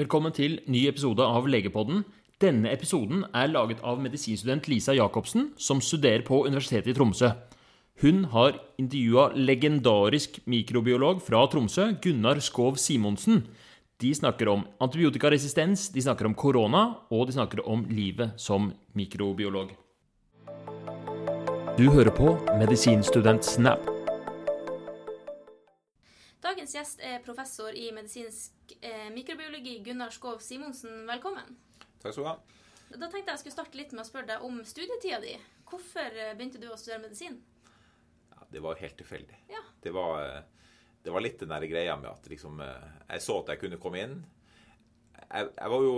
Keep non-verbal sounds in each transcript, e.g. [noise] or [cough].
Velkommen til ny episode av Legepodden. Denne episoden er laget av medisinstudent Lisa Jacobsen, som studerer på Universitetet i Tromsø. Hun har intervjua legendarisk mikrobiolog fra Tromsø, Gunnar Skov Simonsen. De snakker om antibiotikaresistens, de snakker om korona, og de snakker om livet som mikrobiolog. Du hører på Medisinstudent Snap. Dagens gjest er professor i medisinsk eh, mikrobiologi, Gunnar Skov Simonsen. Velkommen. Takk skal du ha. Da tenkte jeg jeg skulle starte litt med å spørre deg om studietida di. Hvorfor eh, begynte du å studere medisin? Ja, det var helt tilfeldig. Ja. Det, var, eh, det var litt den der greia med at liksom, eh, jeg så at jeg kunne komme inn. Jeg, jeg var jo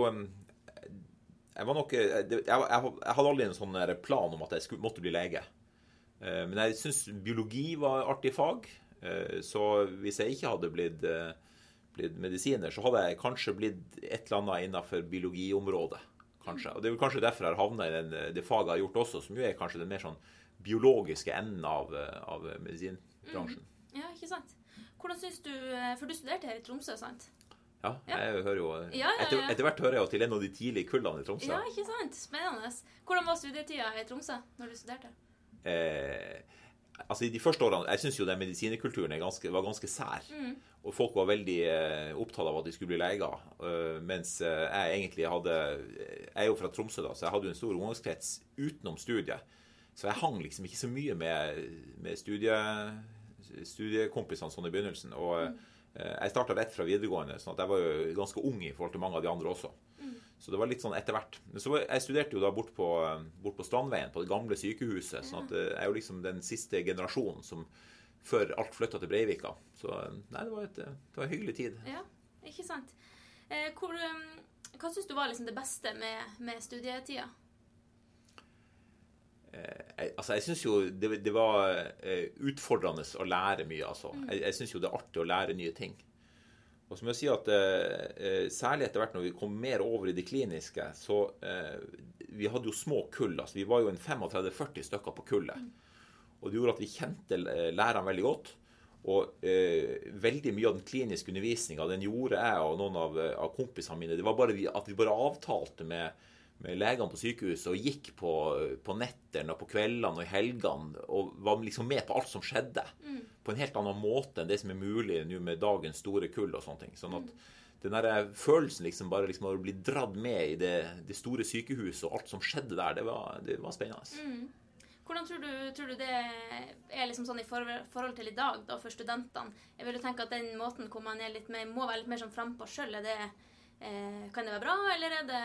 Jeg var nok Jeg, jeg, jeg hadde aldri en sånn plan om at jeg skulle, måtte bli lege. Men jeg syns biologi var artig fag. Eh, Så hvis jeg ikke hadde blitt, eh, blitt medisiner, så hadde jeg kanskje blitt et eller annet innenfor biologiområdet. Kanskje. Og Det er vel kanskje derfor jeg har havna i den, det faget jeg har gjort også, som jo er kanskje den mer sånn biologiske enden av, eh, av medisinbransjen. Ja, ikke sant? Hvordan syns du eh, For du studerte her i Tromsø, sant? Ja, Ja. jeg hører jo Ja, ja, Etter, etter hvert hører jeg jo til en av de tidlige kullene i Tromsø. Ja, ikke sant? Spennende. Hvordan var studietida i Tromsø når du studerte? eh, altså I de første årene Jeg syns jo den medisinerkulturen er ganske, var ganske sær. Og folk var veldig eh, opptatt av at de skulle bli leger. Uh, mens eh, jeg egentlig hadde Jeg er jo fra Tromsø, da, så jeg hadde jo en stor omgangskrets utenom studiet. Så jeg hang liksom ikke så mye med, med studie, studiekompisene sånn i begynnelsen. Og eh, jeg starta rett fra videregående, sånn at jeg var jo ganske ung i forhold til mange av de andre også. Så det var litt sånn etter hvert. Så jeg studerte jo da bort på, bort på Strandveien, på det gamle sykehuset. sånn at eh, jeg er jo liksom den siste generasjonen som før alt flytta til Breivika. Så eh, nei, det var, et, det var en hyggelig tid. Ja, ikke sant? Eh, hvor, eh, hva syns du var liksom det beste med, med studietida? Jeg, altså, jeg syns jo det, det var eh, utfordrende å lære mye, altså. Jeg, jeg syns jo det er artig å lære nye ting. Og så må jeg si at eh, eh, Særlig etter hvert når vi kom mer over i det kliniske, så eh, Vi hadde jo små kull. altså Vi var jo en 35-40 stykker på kullet. Og det gjorde at vi kjente eh, lærerne veldig godt. Og eh, veldig mye av den kliniske undervisninga den gjorde jeg og noen av, eh, av kompisene mine. Det var bare vi, at vi bare avtalte med legene på sykehuset og gikk på, på nettene og på kveldene og i helgene og var liksom med på alt som skjedde. På en helt annen måte enn det som er mulig nå med dagens store kull og sånne ting. Sånn at den der følelsen liksom bare liksom å bli dratt med i det, det store sykehuset og alt som skjedde der, det var, det var spennende. Hvordan tror du, tror du det er liksom sånn i for, forhold til i dag da, for studentene? Jeg vil jo tenke at den måten hvor man er litt mer, må være litt mer sånn frampå sjøl, eh, kan det være bra, eller er det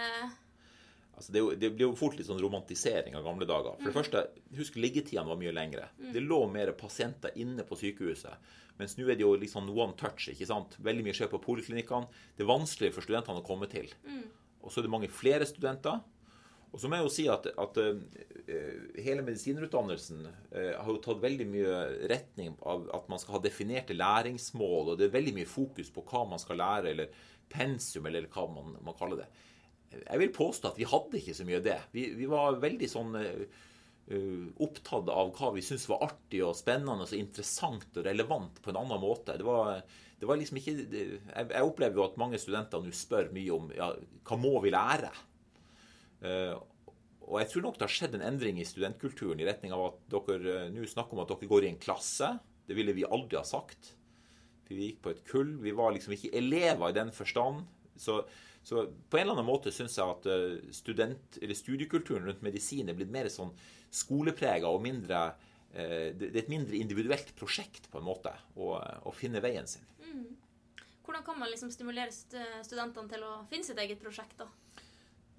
Altså det, jo- det blir jo fort litt sånn romantisering av gamle dager. For det første, husk liggetidene var mye lengre. Det lå mer pasienter inne på sykehuset. Mens nå er det jo sånn one touch. ikke sant? Veldig mye skjer på poliklinikkene. Det er vanskelig for studentene å komme til. Og så er det mange flere studenter. Og så må jeg jo si at, at uh, hele medisinutdannelsen uh, har jo tatt veldig mye retning av at man skal ha definerte læringsmål, og det er veldig mye fokus på hva man skal lære, eller pensum, eller hva man, man kaller det. Jeg vil påstå at vi hadde ikke så mye av det. Vi, vi var veldig sånn eh, opptatt av hva vi syntes var artig og spennende og interessant og relevant på en annen måte. Det var, det var liksom ikke det, jeg, jeg opplever jo at mange studenter nå spør mye om ja, hva må vi lære? Uh, og jeg tror nok det har skjedd en endring i studentkulturen i retning av at dere uh, nå snakker om at dere går i en klasse. Det ville vi aldri ha sagt. Vi gikk på et kull. Vi var liksom ikke elever i den forstand. Så, så på en eller annen måte syns jeg at eh, student, eller studiekulturen rundt medisin er blitt mer sånn skoleprega og mindre eh, Det er et mindre individuelt prosjekt, på en måte, å, å finne veien sin. Hvordan kan man liksom stimulere studentene til å finne sitt eget prosjekt, da?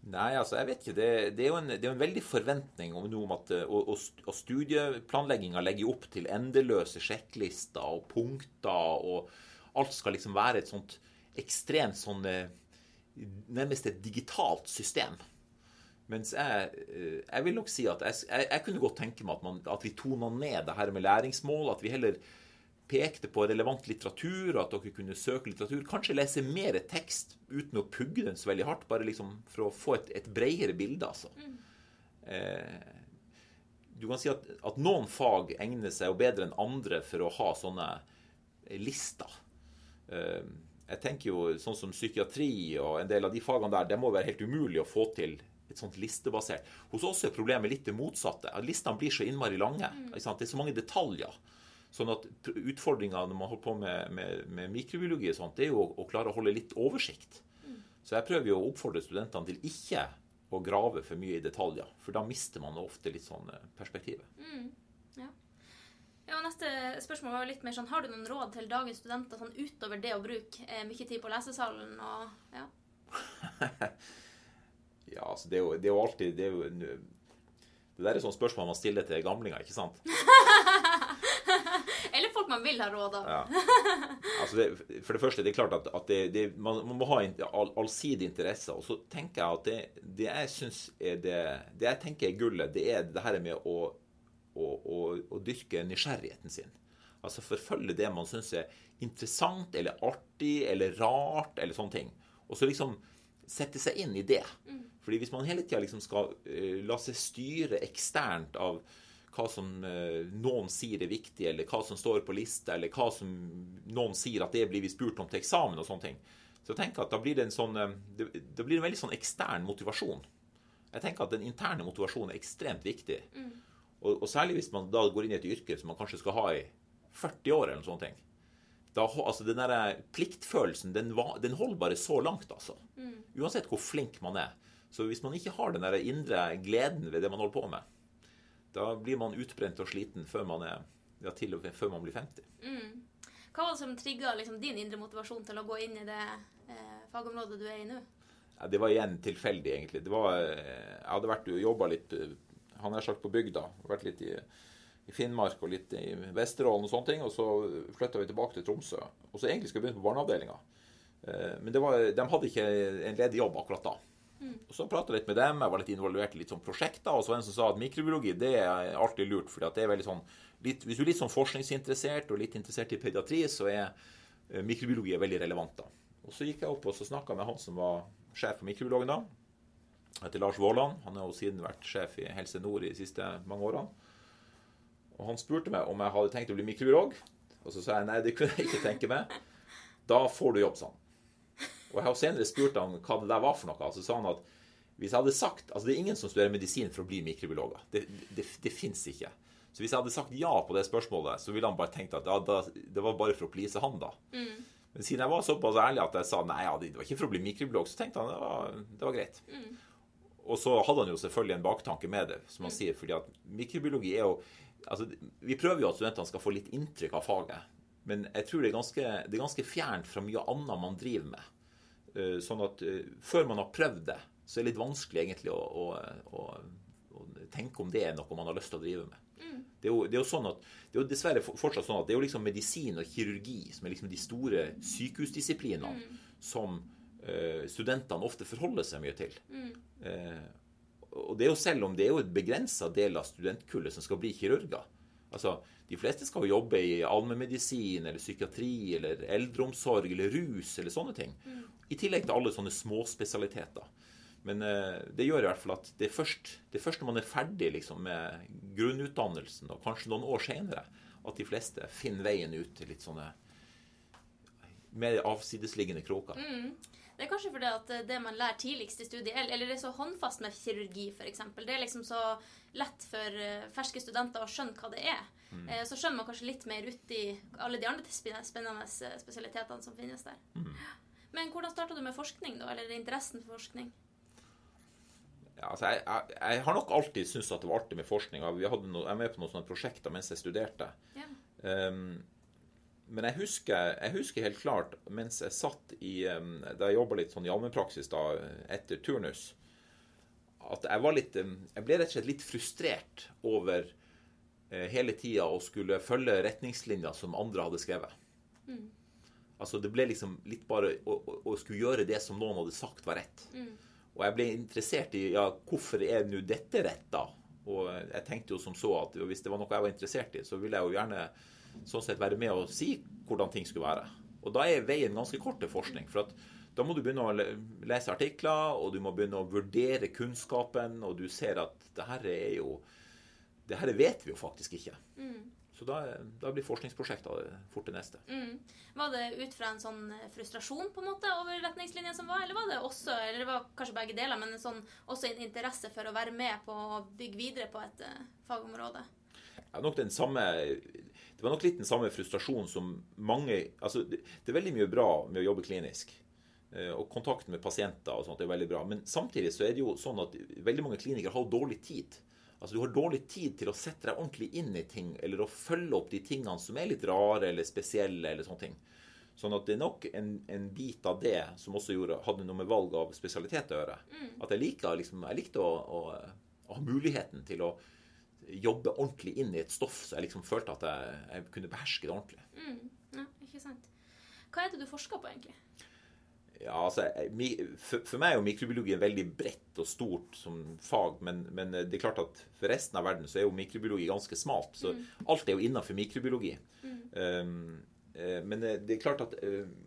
Nei, altså, jeg vet ikke. Det, det, er, jo en, det er jo en veldig forventning om, noe om at eh, Og, og, studieplanlegginga legger opp til endeløse sjekklister og punkter, og alt skal liksom være et sånt ekstremt sånn Nærmest et digitalt system. Mens jeg, eh, jeg vil nok si at jeg, jeg, kunne godt tenke meg at, man, at vi tona ned det her med læringsmål. At vi heller pekte på relevant litteratur, og at dere kunne søke litteratur. Kanskje lese mer tekst uten å pugge den så veldig hardt, bare liksom for å få et, et bredere bilde, altså. Eh, du kan si at, at noen fag egner seg jo bedre enn andre for å ha sånne lister. Eh, jeg tenker jo sånn som psykiatri og en del av de fagene der, det må være helt umulig å få til et sånt listebasert. Hos oss er problemet litt det motsatte. at Listene blir så innmari lange. Det er så mange detaljer. Sånn at Utfordringa når man holder på med, med, med mikrobiologi, og sånt, det er jo å, å, klare å holde litt oversikt. Så jeg prøver jo å oppfordre studentene til ikke å grave for mye i detaljer. For da mister man ofte litt sånn eh, perspektivet. Mm. Ja. Neste spørsmål var litt mer sånn Har du noen råd til dagens studenter sånn utover det å bruke eh, mye tid på lesesalen? og ja? [laughs] Ja, altså det er jo, det er jo alltid Det, er jo, det der er sånne spørsmål man stiller til gamlinger, ikke sant? [laughs] Eller folk man vil ha råd av. Ja. Altså det, for det første, det er klart at, at det, man, man, må ha all, allsidig interesse. Og så tenker jeg at det, det jeg syns er det Det jeg tenker er gullet, det er det her med å, å, å, å dyrke nysgjerrigheten sin. Altså forfølge det man syns er interessant eller artig eller rart eller sånne ting. Og så liksom sette seg inn i det. Mm. Fordi hvis man hele tida liksom skal uh, la seg styre eksternt av hva som uh, noen sier er viktig, eller hva som står på lista, eller hva som noen sier at det blir vi spurt om til eksamen og sånne ting, så jeg tenker at da blir det en sånn uh, det, det, blir en veldig sånn ekstern motivasjon. Jeg tenker at den interne motivasjonen er ekstremt viktig. Mm. Og, og, særlig hvis man da går inn i et yrke som man kanskje skal ha i 40 år, eller noen sånne ting. Da, altså Den der pliktfølelsen, den, den holder bare så langt, altså. Mm. Uansett hvor flink man er. Så hvis man ikke har den der indre gleden ved det man holder på med, da blir man utbrent og sliten før man, er, ja, og med før man blir 50. Mm. Hva var det som trigga liksom, din indre motivasjon til å gå inn i det eh, fagområdet du er i nå? Ja, det var igjen tilfeldig, egentlig. Var, eh, jeg hadde vært jobba litt eh, Han er sagt på bygda. Vært litt i, i, Finnmark og litt i Vesterålen og sånne ting. Og så flytta vi tilbake til Tromsø. Og så egentlig skulle jeg begynne på barneavdelinga. Eh, men var, de hadde ikke en ledig jobb akkurat da. Mm. Og Så prata litt med dem, jeg var litt involvert i litt sånn prosjekter. Og så var det en som sa at mikrobiologi det er alltid lurt. at det er veldig sånn, litt, Hvis du er litt sånn forskningsinteressert og litt interessert i pediatri, så er uh, mikrobiologi er veldig relevant. da. Og Så gikk jeg opp og så snakka med han som var sjef for mikrobiologen da. Heter Lars Våland. Han har jo siden vært sjef i Helse Nord i de siste mange årene. Og Han spurte meg om jeg hadde tenkt å bli mikrobiolog. Og så sa jeg nei, det kunne jeg ikke tenke meg. Da får du jobb, sa han. Og jeg har senere spurt han hva det der var for noe. Så sa han at hvis jeg hadde sagt Altså, det er ingen som studerer medisin for å bli mikrobiologer. Det, det, det fins ikke. Så hvis jeg hadde sagt ja på det spørsmålet, så ville han bare tenkt at ja, det var bare for å please han, da. Mm. Men siden jeg var såpass ærlig at jeg sa nei, ja, det var ikke for å bli mikrobiolog, så tenkte han det var, det var greit. Mm. Og så hadde han jo selvfølgelig en baktanke med det, som han mm. sier, fordi at mikrobiologi er jo altså, Vi prøver jo at studentene skal få litt inntrykk av faget, men jeg tror det er ganske, det er ganske fjernt fra mye annet man driver med. Eh, sånn at eh, før man har prøvd det, så er det litt vanskelig egentlig å, å, å, å tenke om det er noe man har lyst til å drive med. Mm. Det, er jo, det, er sånn at, det er jo dessverre fortsatt sånn at det er jo liksom medisin og kirurgi som er liksom de store sykehusdisiplinene mm. som studentene ofte forholder seg mye til. Mm. Uh, og det er jo selv om det er jo et begrensa del av studentkullet som skal bli kirurger. Altså, De fleste skal jo jobbe i allmennmedisin eller psykiatri eller eldreomsorg eller rus eller sånne ting. Mm. I tillegg til alle sånne småspesialiteter. Men uh, det gjør i hvert fall at det er først, det er først når man er ferdig liksom, med grunnutdannelsen, og kanskje noen år senere, at de fleste finner veien ut til litt sånne mer avsidesliggende kroker. Mm. Det er kanskje fordi at det man lærer tidligst i studiet, eller det er så håndfast med kirurgi f.eks. Det er liksom så lett for eh, ferske studenter å skjønne hva det er. Mm. Eh, så skjønner man kanskje litt mer uti alle de andre spennende spesialitetene som finnes der. Mm. Men hvordan starta du med forskning, da? Eller interessen for forskning? Ja, altså jeg, jeg, jeg, har nok alltid syntes at det var artig med forskning. Vi hadde no, jeg var med på noen sånne prosjekter mens jeg studerte. Yeah. Um, men jeg husker, jeg husker, helt klart mens jeg satt i Da jeg jobba litt sånn i allmennpraksis etter turnus, at jeg var litt Jeg ble rett og slett litt frustrert over uh, hele tida å skulle følge retningslinjer som andre hadde skrevet. Mm. Altså Det ble liksom litt bare å, å, å, skulle gjøre det som noen hadde sagt var rett. Mm. Og jeg ble interessert i ja, hvorfor er nå dette rett, da? Og jeg tenkte jo som så at hvis det var noe jeg var interessert i, så ville jeg jo gjerne sånn sett være med og si hvordan ting skulle være. Og da er veien ganske kort til forskning. For at da må du begynne å lese artikler, og du må begynne å vurdere kunnskapen, og du ser at det her er jo Det her vet vi jo faktisk ikke. Mm. Så da, da blir forskningsprosjekter fort det neste. Mm. Var det ut fra en sånn eh, frustrasjon på en måte over retningslinjene som var, eller var det også, eller det var kanskje begge deler, men en sånn, også en interesse for å være med på å bygge videre på et fagområde? fagområde? Ja, nok den samme, det var nok litt den samme frustrasjonen som mange altså det, det, er veldig mye bra med å jobbe klinisk. Uh, og kontakten med pasienter og sånt er veldig bra. Men samtidig så er det jo sånn at veldig mange klinikere har dårlig tid. Altså Du har dårlig tid til å sette deg ordentlig inn i ting, eller å følge opp de tingene som er litt rare eller spesielle. eller sånne ting. Sånn at det er nok en, en bit av det som også gjorde, hadde noe med valg av spesialitet å gjøre. Mm. At jeg likte, liksom, jeg likte å, å, å, ha muligheten til å jobbe ordentlig inn i et stoff, så jeg liksom følte at jeg, jeg kunne beherske det ordentlig. Mm. Ja, ikke sant. Hva er det du forsker på, egentlig? Ja, altså, for, for, meg er jo mikrobiologi veldig bredt og stort som fag, men, men, det er klart at for resten av verden så er jo mikrobiologi ganske smalt. Så mm. alt er jo innenfor mikrobiologi. Mm. Um, men eh, det er klart at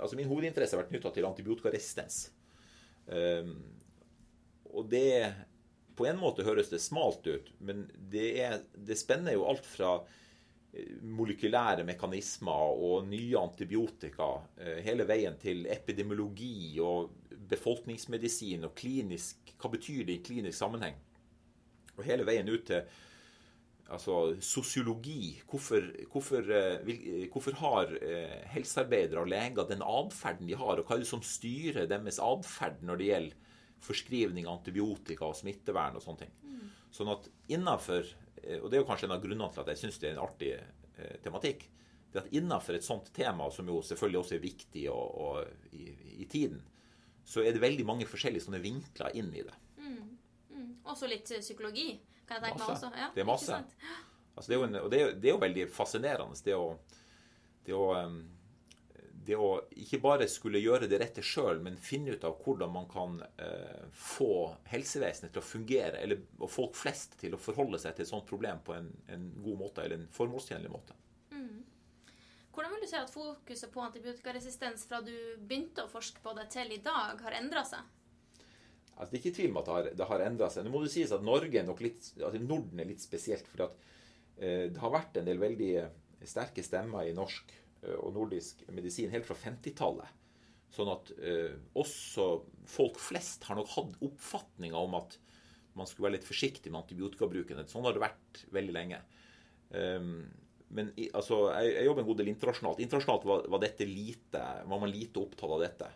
altså min hovedinteresse har vært knytta til antibiotikaresistens. Um, og det På en måte høres det smalt ut, men det, er, det spenner jo alt fra molekylære mekanismer og nye antibiotika eh, hele veien til epidemiologi og befolkningsmedisin og klinisk Hva betyr det i klinisk sammenheng? Og hele veien ut til altså, sosiologi. Hvorfor, hvorfor, eh, hvorfor har eh, helsearbeidere og leger den atferden de har, og hva er det som styrer deres atferd når det gjelder forskrivning av antibiotika og smittevern og sånne ting. Mm. Sånn at innafor Eh, og det er jo kanskje en av grunnene til at jeg syns det er en artig eh, tematikk. Det at innafor et sånt tema, som jo selvfølgelig også er viktig og, og i, i, tiden, så er det veldig mange forskjellige sånne vinkler inn i det. Mm. Mm. Også litt psykologi, kan jeg tenke meg også. Ja, det er masse. Altså, det er en, det er, det er, jo veldig fascinerende, det å, det å um, det å ikke bare skulle gjøre det rette sjøl, men finne ut av hvordan man kan eh, få helsevesenet til å fungere, eller og folk flest til å forholde seg til et sånt problem på en, en god måte, eller en formålstjenlig måte. Mm. Hvordan vil du si at fokuset på antibiotikaresistens fra du begynte å forske på det, til i dag, har endra seg? Altså, det er ikke tvil om at det har, det har endra seg. Nå må det sies at Norge er nok litt, altså Norden er litt spesielt. For at, eh, det har vært en del veldig sterke stemmer i norsk og nordisk medisin helt fra 50-tallet. Sånn at eh, også folk flest har nok hatt oppfatninga om at man skulle være litt forsiktig med antibiotikabruken. Sånn har det vært veldig lenge. Um, men altså, jeg, jeg, jobber en god del internasjonalt. Internasjonalt var, var, lite, var man lite opptatt av dette.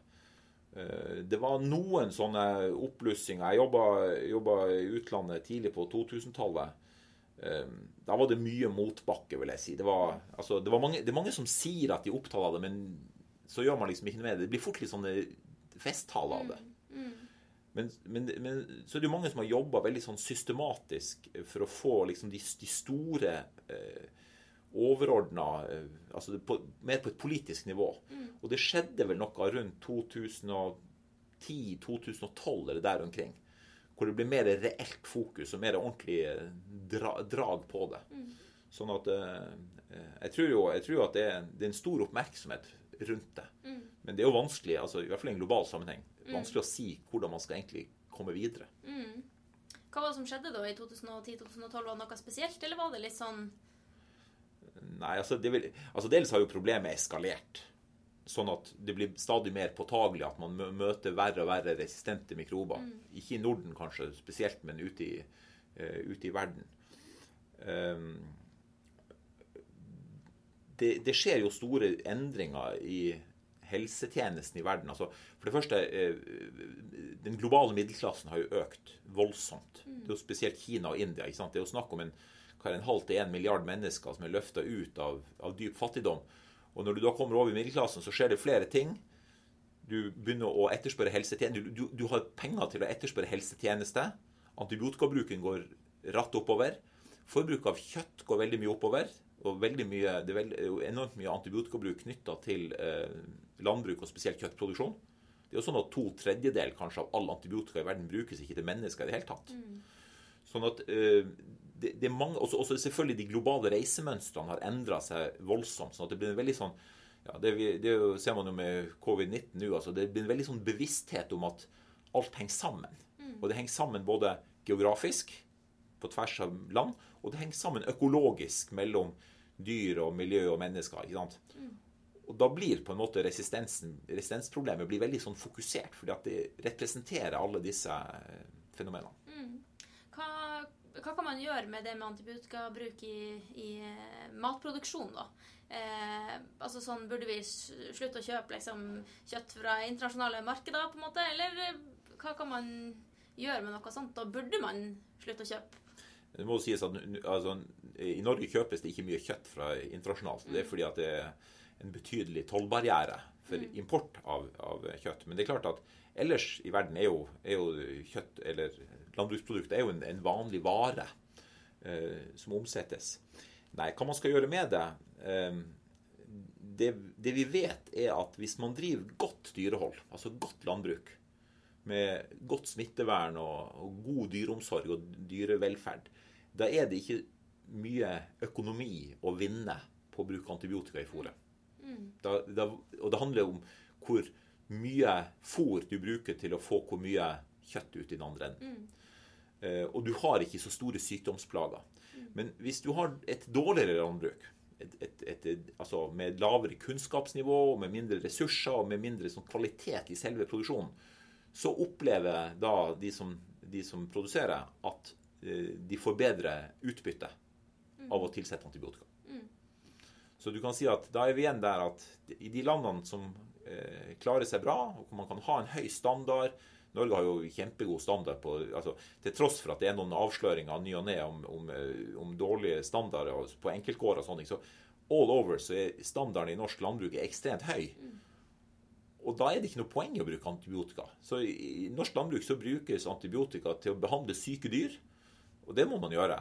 Uh, det var noen sånne oppblussinger. Jeg jobba i utlandet tidlig på 2000-tallet. Ehm, da var det mye motbakke, vil jeg si. Det, var, altså, det, mange, det, er mange som sier at de er opptatt av det, men så gjør man liksom ikke noe med det. Det blir fort litt sånne festtaler av det. Mm, mm. Men, men, men, så er det jo mange som har jobba veldig sånn systematisk for å få liksom de, de store eh, overordna eh, altså på, Mer på et politisk nivå. Mm. Og det skjedde vel noe rundt 2010-2012 eller der omkring hvor det blir mer reelt fokus og mer ordentlig eh, dra, drag på det. Mm. Sånn at eh, jeg tror jo jeg tror at det er, det er, en stor oppmerksomhet rundt det. Mm. Men det er jo vanskelig, altså, i hvert fall i en global sammenheng, mm. vanskelig å si hvordan man skal egentlig komme videre. Mm. Hva var det som skjedde da i 2010-2012? Var det noe spesielt, eller var det litt sånn Nei, altså, det vil, altså Dels har jo problemet eskalert. Sånn at det blir stadig mer påtagelig at man møter verre og verre resistente mikrober. Mm. Ikke i Norden kanskje spesielt, men ute i, uh, ute i verden. Um, det, det, skjer jo store endringer i helsetjenesten i verden. Altså, for det første, uh, den globale middelklassen har jo økt voldsomt. Mm. Det er jo spesielt Kina og India. Det er jo snakk om en, en halv til en milliard mennesker som er løfta ut av, av dyp fattigdom. Og når du da kommer over i middelklassen, så skjer det flere ting. Du begynner å etterspørre helsetjenester. Du, du, du, har penger til å etterspørre helsetjeneste. Antibiotikabruken går ratt oppover. Forbruk av kjøtt går veldig mye oppover. Og mye, det er veldig, enormt mye antibiotikabruk knytta til eh, landbruk, og spesielt kjøttproduksjon. Det er jo sånn at To tredjedel kanskje av all antibiotika i verden brukes ikke til mennesker i det hele tatt. Mm. Sånn at eh, det, det, er mange, også, også, selvfølgelig de globale reisemønstrene har endra seg voldsomt. sånn at det blir en veldig sånn ja, det, det ser man jo med covid-19 nå. altså Det blir en veldig sånn bevissthet om at alt henger sammen. Mm. Og det henger sammen både geografisk, på tvers av land, og det henger sammen økologisk mellom dyr og miljø og mennesker. ikke sant? Og da blir på en måte resistensproblemet blir veldig sånn fokusert, fordi at det representerer alle disse fenomenene. fenomenene. Hva, hva kan man gjøre med det med antibiotikabruk i, i eh, matproduksjon, da? Eh, altså sånn, Burde vi slutte å kjøpe liksom, kjøtt fra internasjonale markeder, på en måte? Eller eh, hva kan man gjøre med noe sånt? Da burde man slutte å kjøpe? Det må sies at altså, I Norge kjøpes det ikke mye kjøtt fra internasjonalt. Det er fordi at det er en betydelig tollbarriere for import av, av kjøtt. Men det er klart at ellers i verden er jo, er jo kjøtt eller landbruksprodukt er jo en, en vanlig vare eh, som omsettes. Nei, hva man skal gjøre med det, eh, det Det vi vet, er at hvis man driver godt dyrehold, altså godt landbruk, med godt smittevern og, og god dyreomsorg og dyrevelferd, da er det ikke mye økonomi å vinne på å bruke antibiotika i fôret. Da, da, og det handler om hvor mye fôr du bruker til å få hvor mye kjøtt ut i den andre enden. Eh, og du har ikke så store sykdomsplager. Men hvis du har et dårligere landbruk, et, et, et, altså med lavere kunnskapsnivå, med mindre ressurser og med mindre sånn kvalitet i selve produksjonen, så opplever da de som, de som produserer, at eh, de får bedre utbytte av å tilsette antibiotika. Så du kan si at da er vi igjen der at i de landene som eh, klarer seg bra, og hvor man kan ha en høy standard Norge har jo kjempegod standard på altså, Til tross for at det er noen avsløringer ny og ne om, om, eh, om dårlige standarder på enkeltgårder og sånne ting, så all over så er standarden i norsk landbruk ekstremt høy. Og da er det ikke noe poeng i å bruke antibiotika. Så i norsk landbruk så brukes antibiotika til å behandle syke dyr, og det må man gjøre.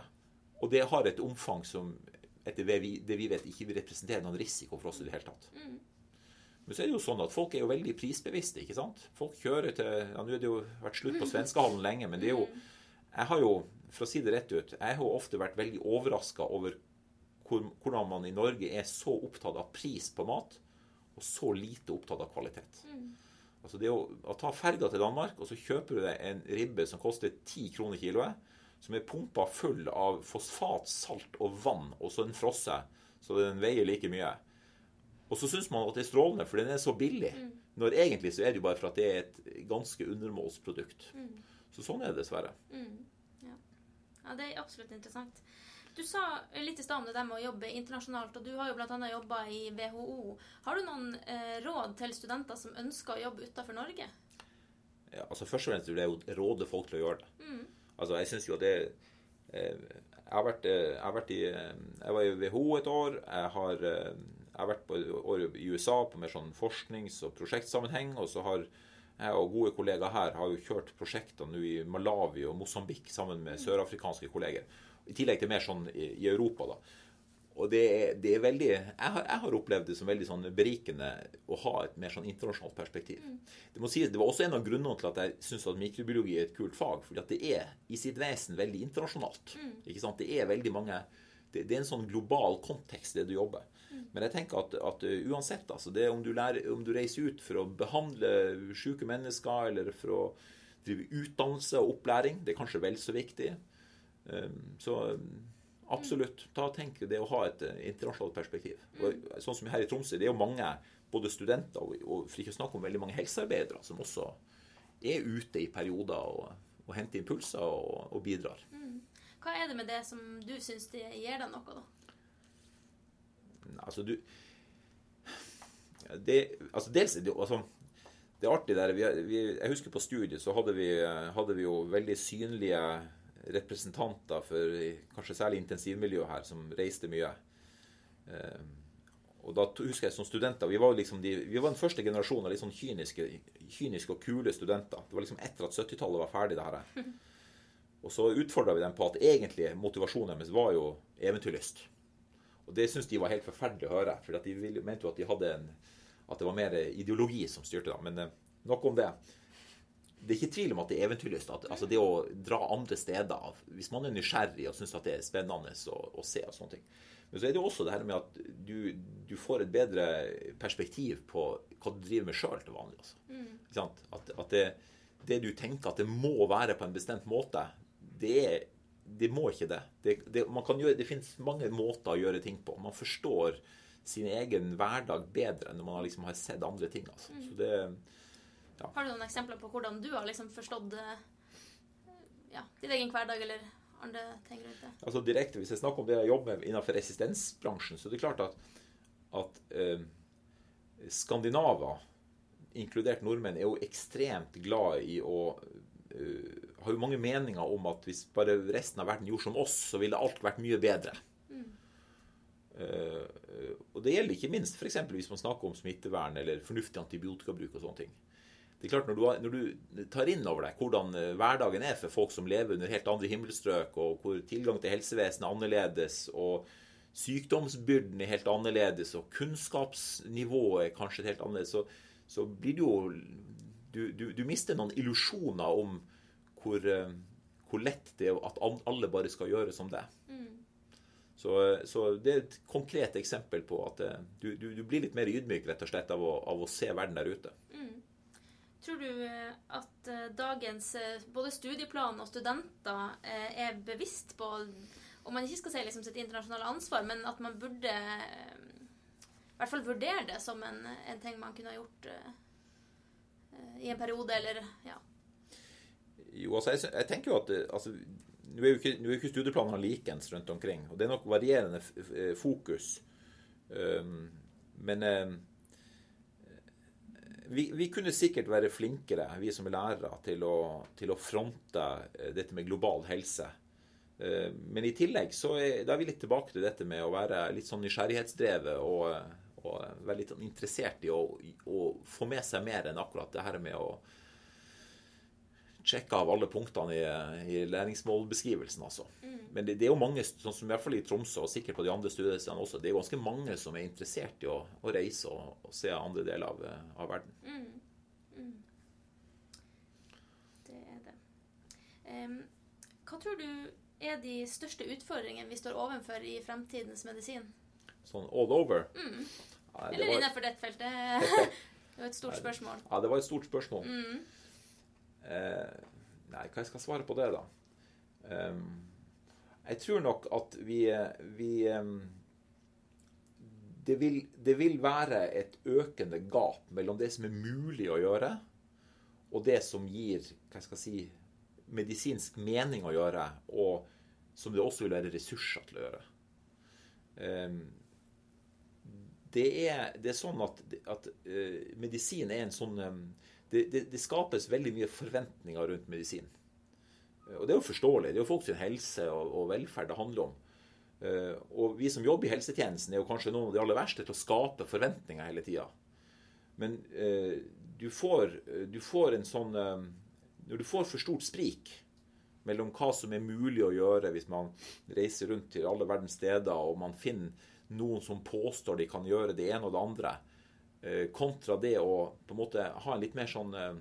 Og det har et omfang som etter det vi, vet ikke vil representere noen risiko for oss i det hele tatt. Men så er det jo sånn at folk er jo veldig prisbevisste. ikke sant? Folk kjører til ja, Nå har det jo vært slutt på svenskehallen lenge, men det er jo Jeg har jo, for å si det rett ut, jeg har jo ofte vært veldig overraska over hvor, hvordan man i Norge er så opptatt av pris på mat, og så lite opptatt av kvalitet. Altså det å, å ta ferga til Danmark, og så kjøper du deg en ribbe som koster 10 kroner kiloet, som er pumpa full av fosfat, salt og vann, og så en frosse, så den veier like mye. Og så syns man at det er strålende, for den er så billig. Når egentlig så er det jo bare for at det er et ganske undermålsprodukt. Så sånn er det dessverre. Ja, det er absolutt interessant. Du sa litt i stad om det der med å jobbe internasjonalt, og du har jo bl.a. jobba i WHO. Har du noen eh, råd til studenter som ønsker å jobbe utenfor Norge? Ja, altså Først og fremst vil jeg jo råde folk til å gjøre det. Altså Jeg syns jo at det eh, Jeg har vært, eh, jeg har vært i eh, Jeg var i WHO et år. Jeg har, eh, jeg har vært på i USA på mer sånn forsknings- og prosjektsammenheng. Og så har jeg og gode kollegaer her har jo kjørt prosjekter nå i Malawi og Mosambik sammen med sørafrikanske kolleger. I tillegg til mer sånn i, i Europa, da. Og det er, det er veldig jeg har, jeg har opplevd det som veldig sånn berikende å ha et mer sånn internasjonalt perspektiv. Det må sies, det var også en av grunnene til at jeg syns at mikrobiologi er et kult fag. fordi at det er i sitt vesen veldig internasjonalt. Ikke sant? Det er veldig mange det, det er en sånn global kontekst, det du jobber. Men jeg tenker at, at uh, uansett, altså, det om du, lærer, om du reiser ut for å behandle syke mennesker, eller for å drive utdannelse og opplæring, det er kanskje vel så viktig. Um, så absolutt, ta og tenk det å ha et uh, internasjonalt perspektiv. Og, sånn som her i Tromsø, det er jo mange både studenter og, og for ikke å snakke om veldig mange helsearbeidere som også er ute i perioder og, og henter impulser og, og bidrar. Hva er det med det som du syns det gir deg noe, da? Altså, du det, altså, dels det altså, Det er artig der vi, vi, Jeg husker på studiet så hadde vi, hadde vi jo veldig synlige representanter for kanskje særlig intensivmiljøet her, som reiste mye. Eh, og da husker jeg som studenter Vi var liksom de, vi var den første generasjonen av litt sånn kyniske, kyniske og kule studenter. Det var liksom etter at 70-tallet var ferdig, det her. Og så utfordra vi dem på at egentlig motivasjonen deres var jo eventyrlyst. Og det syntes de var helt forferdelig å høre. For de ville- mente jo at de hadde en at det var mer ideologi som styrte dem. Men eh, nok om det. Det er ikke tvil om at det er eventyrlyst. Altså det å dra andre steder av. Hvis man er nysgjerrig og syns det er spennende å, å se og sånne ting. Men så er det jo også det her med at du, du får et bedre perspektiv på hva du driver med sjøl til vanlig. Altså. Mm. At, at det, det du tenker at det må være på en bestemt måte, det er det må ikke det. Det, det, man kan gjøre, det finnes mange måter å gjøre ting på. Man forstår sin egen hverdag bedre enn når man liksom har sett andre ting. Altså. Så det, Har du noen eksempler på hvordan du har liksom forstått eh, ja, din egen hverdag eller andre ting rundt det? altså direkte, Hvis jeg snakker om det jeg jobber med innenfor resistensbransjen, så er det klart at, at eh, skandinaver, inkludert nordmenn, er jo ekstremt glad i å eh, Har jo mange meninger om at hvis bare resten av verden gjorde som oss, så ville alt vært mye bedre. Uh, og det gjelder ikke minst f.eks. hvis man snakker om smittevern eller fornuftig antibiotikabruk og sånne ting. Det er klart Når du, når du tar inn over deg hvordan eh, hverdagen er for folk som lever under helt andre himmelstrøk, og hvor tilgang til helsevesenet er annerledes, og sykdomsbyrden er helt annerledes, og kunnskapsnivået er kanskje helt annerledes, så, så blir det jo du, du, du mister noen illusjoner om hvor, eh, hvor lett det er at alle bare skal gjøre som det. Så, så, det er et konkret eksempel på at eh, du, du, du, blir litt mer ydmyk rett og slett av å, av å se verden der ute. Tror du eh, at eh, dagens både studieplan og studenter er bevisst på Om man ikke skal si liksom sitt internasjonale ansvar, men at man burde i hvert fall vurdere det som en, en ting man kunne ha gjort i en periode, eller ja. Jo, altså, jeg, jeg tenker jo at altså, nå er jo ikke, ikke studieplanene likens rundt omkring, og det er nok varierende fokus. Um, men um, vi, vi, kunne sikkert være flinkere, vi som er lærere, til å, til å fronte eh, dette med global helse. Uh, men i tillegg så er, da er vi litt tilbake til dette med å være litt sånn nysgjerrighetsdrevet og, og være litt sånn interessert i å, å få med seg mer enn akkurat det her med å sjekke av alle punktene i, i læringsmålbeskrivelsen. Altså. Mm. Men det, det, er jo mange, sånn som i hvert fall i Tromsø, og sikkert på de andre studiestedene også, det er jo ganske mange som er interessert i å, å reise og, og, se andre deler av, av verden. Mm. Mm. Det er det. Um, hva tror du er de største utfordringene vi står overfor i fremtidens medisin? Sånn all over? Mm. Ja, Eller var... innenfor dette feltet? [laughs] det var et stort spørsmål. Ja, det var et stort spørsmål. Mm. Eh, nei, hva jeg skal svare på det, da? Eh, jeg tror nok at vi, vi um, det, vil, det vil være et økende gap mellom det som er mulig å gjøre, og det som gir hva jeg skal si, medisinsk mening å gjøre, og som det også vil være ressurser til å gjøre. Um, det, er, det, er, sånn at, at uh, medisin er en sånn um, det, det, det, skapes veldig mye forventninger rundt medisin. Eh, og det er jo forståelig. Det er jo folks helse og, og, velferd det handler om. Eh, og vi som jobber i helsetjenesten, er jo kanskje noen av de aller verste til å skape forventninger hele tida. Men eh, du, får, du får en sånn Når du får for stort sprik mellom hva som er mulig å gjøre hvis man reiser rundt til alle verdens steder, og man finner noen som påstår de kan gjøre det ene og det andre, kontra det å på en måte ha en litt mer sånn eh,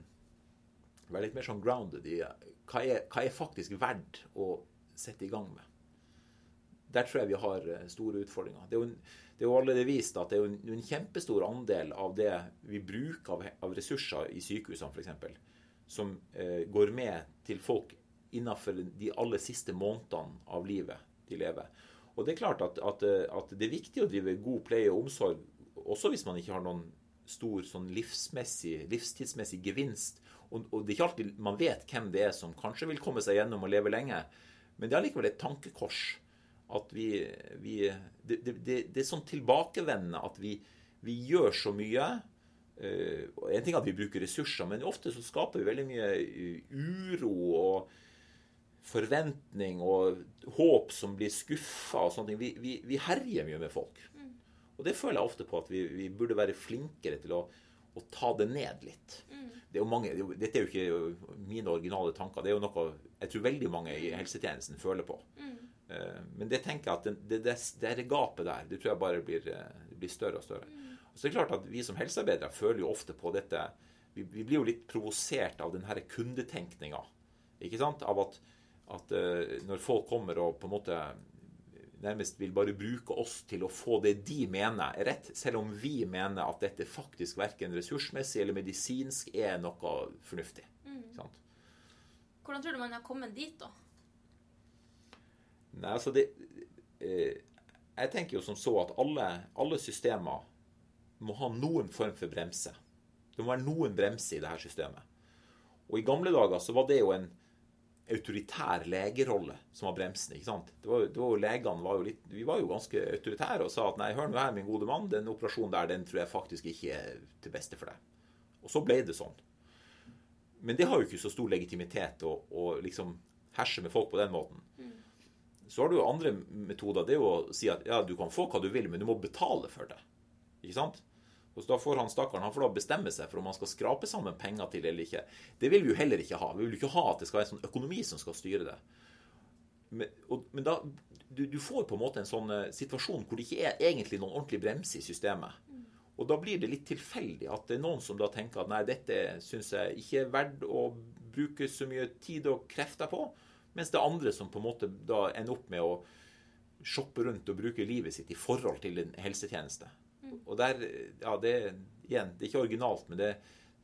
Være litt mer sånn grounded i hva er, hva er faktisk verdt å sette i gang med. Der tror jeg vi har eh, store utfordringer. Det er jo, det er jo allerede vist at det er en, en kjempestor andel av det vi bruker av, av ressurser i sykehusene f.eks., som eh, går med til folk innenfor de aller siste månedene av livet de lever. Og det er klart at, at, at det er viktig å drive god pleie og omsorg også hvis man ikke har noen stor sånn livstidsmessig gevinst. Og, og, det er ikke alltid man vet hvem det er som kanskje vil komme seg gjennom og leve lenge. Men det er likevel et tankekors at vi, vi det, det, det, det, er sånn tilbakevendende at vi, vi gjør så mye. Uh, en ting er at vi bruker ressurser, men ofte så skaper vi veldig mye uro og forventning og håp som blir skuffa og sånne ting. Vi, vi, vi herjer mye med folk. Og det føler jeg ofte på at vi, vi burde være flinkere til å, å ta det ned litt. Mm. Det er mange, dette er jo ikke mine originale tanker. Det er jo noe jeg tror veldig mange i helsetjenesten føler på. Mm. Uh, men det tenker jeg at det, det, det, det gapet der, det tror jeg bare blir, eh, blir større og større. Mm. Og så er det klart at Vi som helsearbeidere føler jo ofte på dette Vi, vi blir jo litt provosert av denne kundetenkninga. Ikke sant? Av at, at uh, når folk kommer og på en måte nærmest vil bare bruke oss til å få det de mener er rett, selv om vi mener at dette faktisk verken ressursmessig eller medisinsk er noe fornuftig. Mm. Hvordan tror du man har kommet dit, da? Nei, altså det eh, Jeg tenker jo som så at alle, alle systemer må ha noen form for bremse. Det må være noen bremse i det her systemet. Og i gamle dager så var det jo en autoritær legerolle som var bremsen. ikke sant? Det var, det var jo, legene var jo litt, Vi var jo ganske autoritære og sa at nei, hør nå her, min gode mann, den operasjonen der, den tror jeg faktisk ikke er til beste for deg. Og så ble det sånn. Men det har jo ikke så stor legitimitet å, å liksom herse med folk på den måten. Så har du jo andre metoder. Det er jo å si at ja, du kan få hva du vil, men du må betale for det. Ikke sant? Og så da får han stakkaren han får da bestemme seg for om han skal skrape sammen penger til eller ikke. Det vil vi jo heller ikke ha. Vi vil jo ikke ha at det skal være en sånn økonomi som skal styre det. Men, og, men da du, du, får på en måte en sånn uh, situasjon hvor det ikke er egentlig noen ordentlig bremse i systemet. Og da blir det litt tilfeldig at det er noen som da tenker at nei, dette syns jeg ikke er verdt å bruke så mye tid og krefter på. Mens det er andre som på en måte da ender opp med å shoppe rundt og bruke livet sitt i forhold til en helsetjeneste. Og der, ja, det, igjen, det er ikke originalt, men det,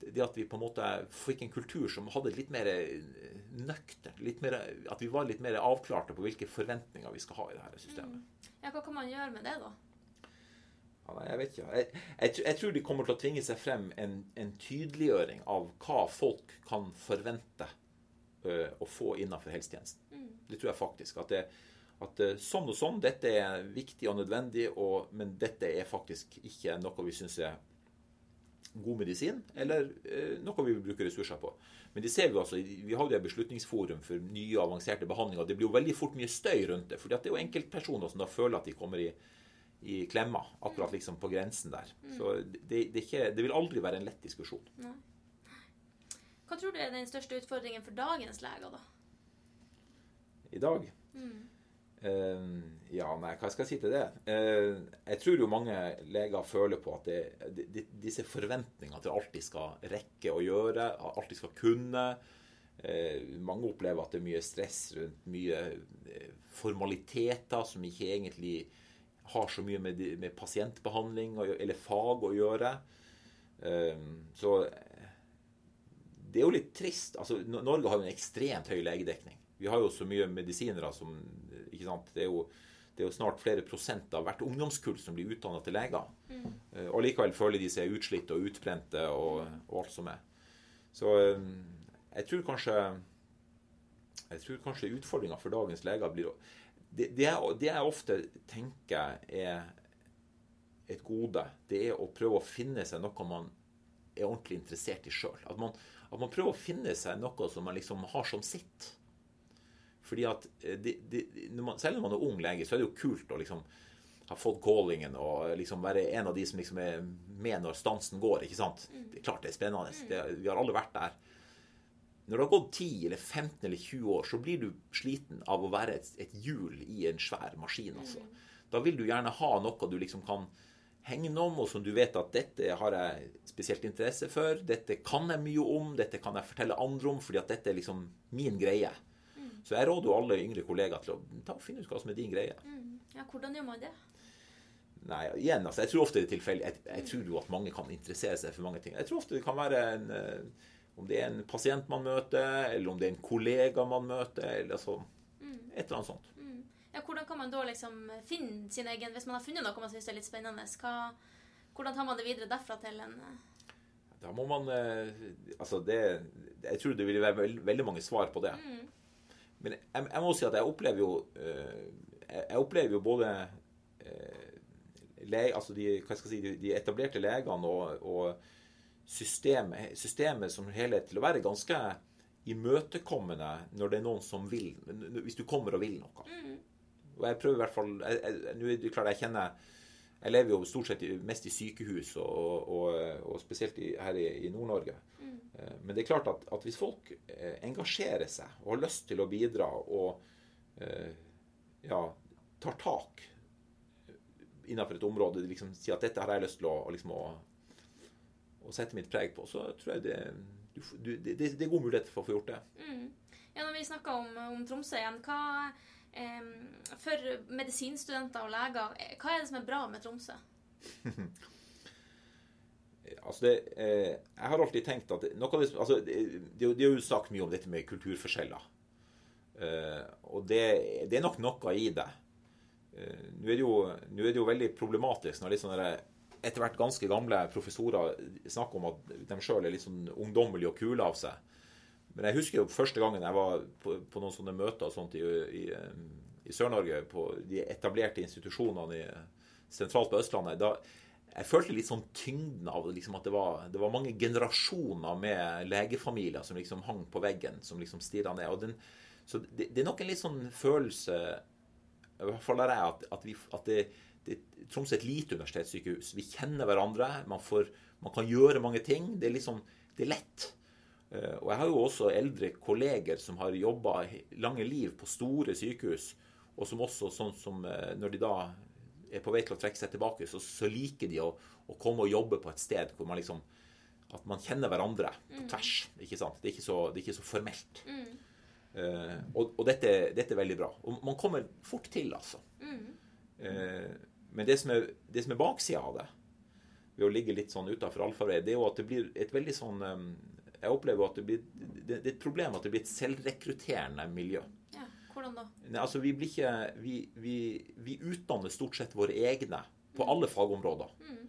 det at vi på en måte fikk en kultur som hadde litt mer nøktern At vi var litt mer avklarte på hvilke forventninger vi skal ha i dette systemet. Mm. Ja, Hva kan man gjøre med det, da? Ja, nei, jeg vet ikke. Jeg, jeg, jeg, tror de kommer til å tvinge seg frem en, en tydeliggjøring av hva folk kan forvente ø, å få innenfor helsetjenesten. Mm. Det tror jeg faktisk. at det at sånn og sånn, dette er viktig og nødvendig, og, men dette er faktisk ikke noe vi syns er god medisin, eller uh, noe vi vil bruke ressurser på. Men det ser vi altså, vi har jo et beslutningsforum for nye og avanserte behandlinger. Det blir jo veldig fort mye støy rundt det. For det er jo enkeltpersoner som da føler at de kommer i, i klemma, akkurat liksom på grensen der. Mm. Så det, det, ikke, det, vil aldri være en lett diskusjon. Nei. Hva tror du er den største utfordringen for dagens leger, da? I dag? Mm. Uh, ja, nei, hva skal jeg si til det? Uh, jeg tror jo mange leger føler på at det, de, disse forventningene til alt de skal rekke å gjøre, alt de skal kunne uh, Mange opplever at det er mye stress rundt mye formaliteter som ikke egentlig har så mye med, med pasientbehandling eller fag å gjøre. så det er jo litt trist. Altså, Norge har jo en ekstremt høy legedekning. Vi har jo så mye medisinere som ikke sant? Det er, jo, det er jo snart flere prosent av hvert ungdomskull som blir utdanna til leger. Mm. Eh, og likevel føler de seg utslitt og utbrente og, og, alt som er. Så eh, jeg tror kanskje jeg tror kanskje utfordringa for dagens leger blir det, det, jeg, det jeg ofte tenker er et gode, det er å prøve å finne seg noe man er ordentlig interessert i sjøl. At, at, man prøver å finne seg noe som man liksom har som sitt. Fordi at eh, de, de, når man, Selv når man er ung lege, så er det jo kult å liksom ha fått callingen og liksom være en av de som liksom er med når stansen går. ikke sant? Mm. Det er klart det er spennende. Mm. Det, vi har alle vært der. Når det har gått 10 eller 15 eller 20 år, så blir du sliten av å være et, et hjul i en svær maskin. altså. Mm. Da vil du gjerne ha noe du liksom kan hegne om, og som du vet at dette har jeg spesielt interesse for. Dette kan jeg mye om, dette kan jeg fortelle andre om, fordi at dette er liksom min greie. Så jeg råder jo alle yngre kollegaer til å finne ut hva som er din greie. Mm. Ja, Hvordan gjør man det? Nei, igjen, altså, Jeg tror ofte det er tilfeldig. Jeg, jeg, tror jo at mange kan interessere seg for mange ting. Jeg tror ofte det kan være en, eh, om det er en pasient man møter, eller om det er en kollega man møter, eller sånn. Mm. Et eller annet sånt. Mm. Ja, Hvordan kan man da liksom finne sin egen Hvis man har funnet noe man syns er litt spennende, hva, hvordan tar man det videre derfra til en eh? Da må man eh, Altså, det Jeg tror det vil være veld, veldig mange svar på det. Mm. Men jeg, jeg, må si at jeg opplever jo eh, Jeg opplever jo både eh, lege, altså de, si, de, etablerte legene og, og systemet, systemet, som helhet til å være ganske imøtekommende når det er noen som vil Hvis du kommer og vil noe. Mm. Og jeg prøver i hvert fall Nå er det klart jeg kjenner jeg lever jo stort sett mest i sykehus, og, og, og spesielt i, her i, i Nord-Norge. Eh, men det er klart at, at, hvis folk eh, engasjerer seg og har lyst til å bidra og eh, ja, tar tak innenfor et område, liksom sier at dette har jeg lyst til å, liksom, å, å sette mitt preg på, så tror jeg det, du, det, det, er god mulighet for å få gjort det. Mm. Ja, når vi snakker om, om Tromsø igjen, hva for medisinstudenter og leger, hva er det som er bra med Tromsø? [laughs] altså det, eh, jeg har alltid tenkt at noe av det, altså det, det, er jo sagt mye om dette med kulturforskjeller. Eh, og det, det er nok noe i det. Eh, Nå er, er det jo veldig problematisk når litt sånne etter hvert ganske gamle professorer snakker om at de sjøl er litt sånn ungdommelige og kule av seg. Men jeg husker jo første gangen jeg var på, på noen sånne møter og sånt i, i, i Sør-Norge, på de etablerte institusjonene i, sentralt på Østlandet. da jeg følte litt sånn tyngden av liksom, at det var, det var, mange generasjoner med legefamilier som liksom hang på veggen, som liksom stirra ned. Den, så det, det, er nok en litt sånn følelse I hvert fall der jeg at, at, vi, at det, det, Troms er et lite universitetssykehus. Vi kjenner hverandre. Man, får, man kan gjøre mange ting. Det er liksom det er lett. Eh, og jeg har jo også eldre kolleger som har jobba lange liv på store sykehus, og som også sånn som eh, når de da er på vei til å trekke seg tilbake, så, så liker de å, å, komme og jobbe på et sted hvor man liksom At man kjenner hverandre på tvers. ikke sant? Det er ikke så, er ikke så formelt. Mm. Uh, og, og dette, dette, er veldig bra. Og man kommer fort til, altså. Mm. Uh, men det som, er, det som er baksida av det, ved å ligge litt sånn utafor allfarvei, det er jo at det blir et veldig sånn um, Jeg opplever at det blir det, det er et problem at det blir et selvrekrutterende miljø. Hvordan da? Ne, altså, vi, blir ikke, vi, vi, vi, utdanner stort sett våre egne på alle fagområder. Mm.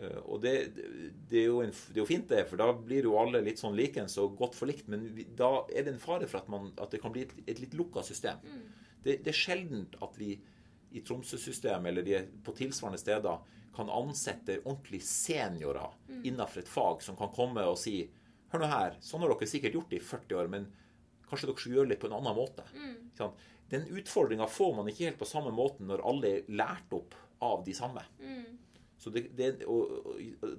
Uh, og det, det, er en, det, er jo fint, det, for da blir jo alle litt sånn likens og godt forlikt. Men da er det en fare for at, man, at det kan bli et, et litt lukka system. Mm. Det, det, er sjelden at vi i Tromsø-systemet eller de på tilsvarende steder kan ansette ordentlige seniorer mm. innenfor et fag som kan komme og si Hør nå her, sånn har dere sikkert gjort det i 40 år, men Kanskje dere skal gjøre det på en annen måte. Mm. Den utfordringa får man ikke helt på samme måten når alle er lært opp av de samme. Mm. Så, det, det, og,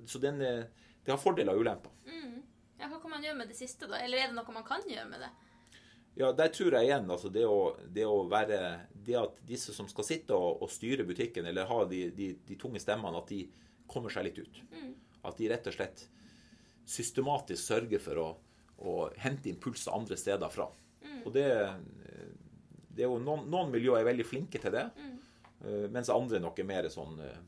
så den, det har fordeler og ulemper. Mm. Ja, hva kan man gjøre med det siste, da? Eller er det noe man kan gjøre med det? Ja, der tror jeg igjen altså det å, det å være Det at disse som skal sitte og, og styre butikken, eller ha de, de, de, tunge stemmene, at de kommer seg litt ut. Mm. At de rett og slett systematisk sørger for å og hente impulser andre steder fra. Mm. Og det, det, er jo noen, noen miljøer er veldig flinke til det, mm. Eh, mens andre nok er mer sånn eh,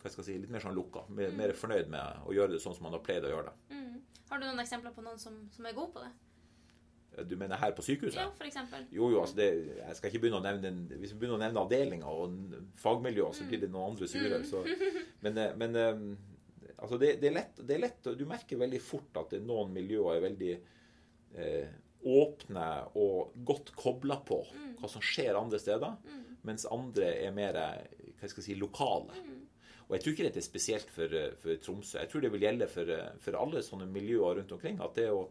hva skal jeg si, litt mer sånn lukka. Mer, mm. mer, fornøyd med å gjøre det sånn som man har pleid å gjøre det. Mm. Har du noen eksempler på noen som, som, er god på det? Du mener her på sykehuset? Ja, for eksempel. Jo, jo, altså det, jeg skal ikke begynne å nevne Hvis vi begynner å nevne avdelinger og fagmiljøer, så blir det noen andre sure. Så, [laughs] men, eh, men altså det, det, er lett, det, er lett, Du merker veldig fort at noen miljøer er veldig eh, åpne og godt kobla på mm. hva som skjer andre steder, mm. mens andre er mer hva skal jeg si, lokale. Mm. Og Jeg tror ikke dette er spesielt for, for, Tromsø. Jeg tror det vil gjelde for, for, alle sånne miljøer rundt omkring. at det å,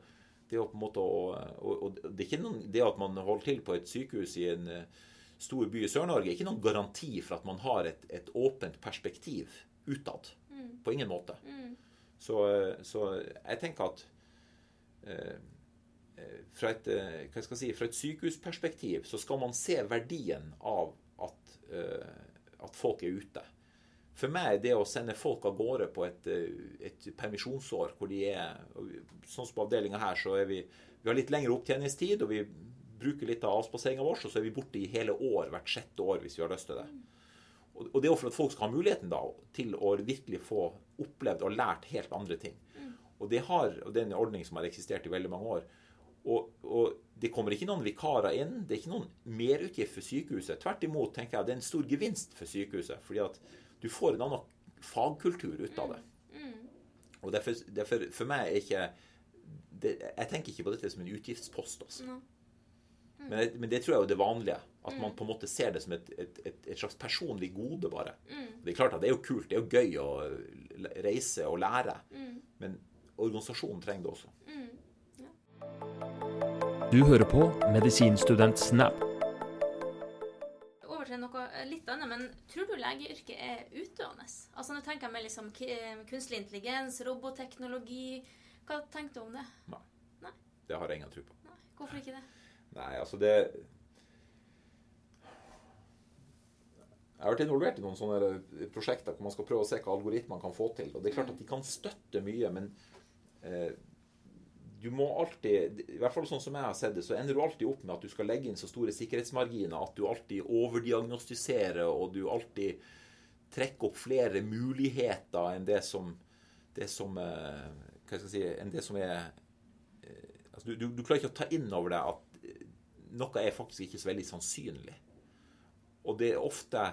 det å på en måte å, og, og det er ikke noen, det at man holder til på et sykehus i en eh, stor by i Sør-Norge, er ikke noen garanti for at man har et, et åpent perspektiv utad. Mm. På ingen måte. Mm. Så, så, jeg tenker at eh, eh fra, et, eh, hva skal jeg si, fra et sykehusperspektiv så skal man se verdien av at, eh, at folk er ute. For meg er det å sende folk av gårde på et, eh, et permisjonsår hvor de er Sånn som på avdelinga her, så er vi Vi har litt lengre opptjeningstid, og vi bruker litt av avspaseringa vår, og så er vi borte i hele år hvert sjette år hvis vi har lyst til det. Og det er jo for at folk skal ha muligheten da, til å virkelig få opplevd og lært helt andre ting. Mm. Og det, har, og det er en ordning som har eksistert i veldig mange år. Og, og, det kommer ikke noen vikarer inn. Det er ikke noen merutgift for sykehuset. Tvert imot tenker jeg det er en stor gevinst for sykehuset. fordi at du får en annen fagkultur ut av det. Mm. Mm. Og derfor, derfor, for meg er ikke det, Jeg tenker ikke på dette som en utgiftspost. altså. Mm. Men, men, det tror jeg er det vanlige. At man mm. på en måte ser det som et, et, et, et slags personlig gode, bare. Mm. Det er klart at det er jo kult, det er jo gøy å reise og lære. Mm. Men organisasjonen trenger det også. Mm. Ja. Du hører på Medisinstudent Snap. Over til noe litt annet, men tror du legeyrket er utdøende? Altså Nå tenker jeg med liksom kunstig intelligens, robotteknologi. Hva tenker du om det? Nei. Nei. Det har jeg ingen tro på. Nei. Hvorfor ikke det? Nei, altså det Jeg har vært involvert i noen sånne prosjekter hvor man skal prøve å se hva algoritmene kan få til. Og det er klart at de kan støtte mye, men eh, du må alltid I hvert fall sånn som jeg har sett det, så ender du alltid opp med at du skal legge inn så store sikkerhetsmarginer at du alltid overdiagnostiserer, og du alltid trekker opp flere muligheter enn det som, det som eh, Hva skal jeg si Enn det som er eh, altså du, du, du, klarer ikke å ta inn over deg at noe er faktisk ikke så veldig sannsynlig. Og det er ofte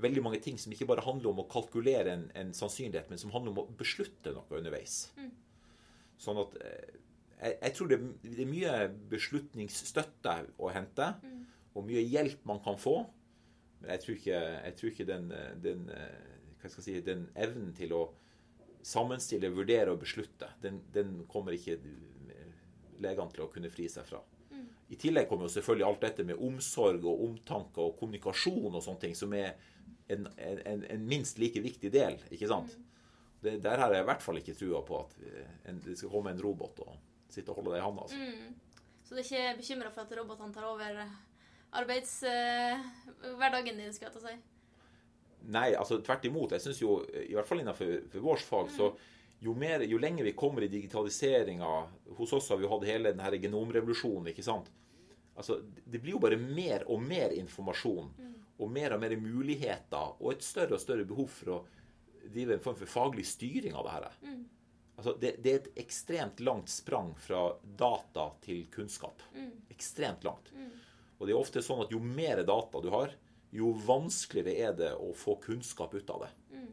veldig mange ting som ikke bare handler om å kalkulere en, en sannsynlighet, men som handler om å beslutte noe underveis. Mm. Sånn at eh, jeg, jeg tror det, det er mye beslutningsstøtte å hente, Mm. og mye hjelp man kan få. Men jeg tror ikke, jeg tror ikke den, den, eh, si, den evnen til å sammenstille, vurdere og beslutte, den, den kommer ikke legene til å kunne fri seg fra. Mm. I tillegg kommer jo selvfølgelig alt dette med omsorg og omtanke og kommunikasjon og sånne ting, som er en, en, en minst like viktig del. ikke sant? Det, der har jeg i hvert fall ikke trua på at eh, en, det skal komme en robot og sitte og holde det i handa. Altså. Mm. Så du er ikke bekymra for at robotene tar over arbeidshverdagen din, skal jeg ta seg? si? Nei, altså tvert imot. Jeg synes jo, i hvert fall innenfor vårt fag, så jo, mer, jo lenger vi kommer i digitaliseringa Hos oss har vi hatt hele denne genomrevolusjonen, ikke sant. Altså, det blir jo bare mer og mer informasjon og mer og mer muligheter og et større og større behov for å drive en form for faglig styring av det her. Mm. Altså, det, det er et ekstremt langt sprang fra data til kunnskap. Mm. Ekstremt langt. Og det er ofte sånn at jo mer data du har, jo vanskeligere er det å få kunnskap ut av det. Mm.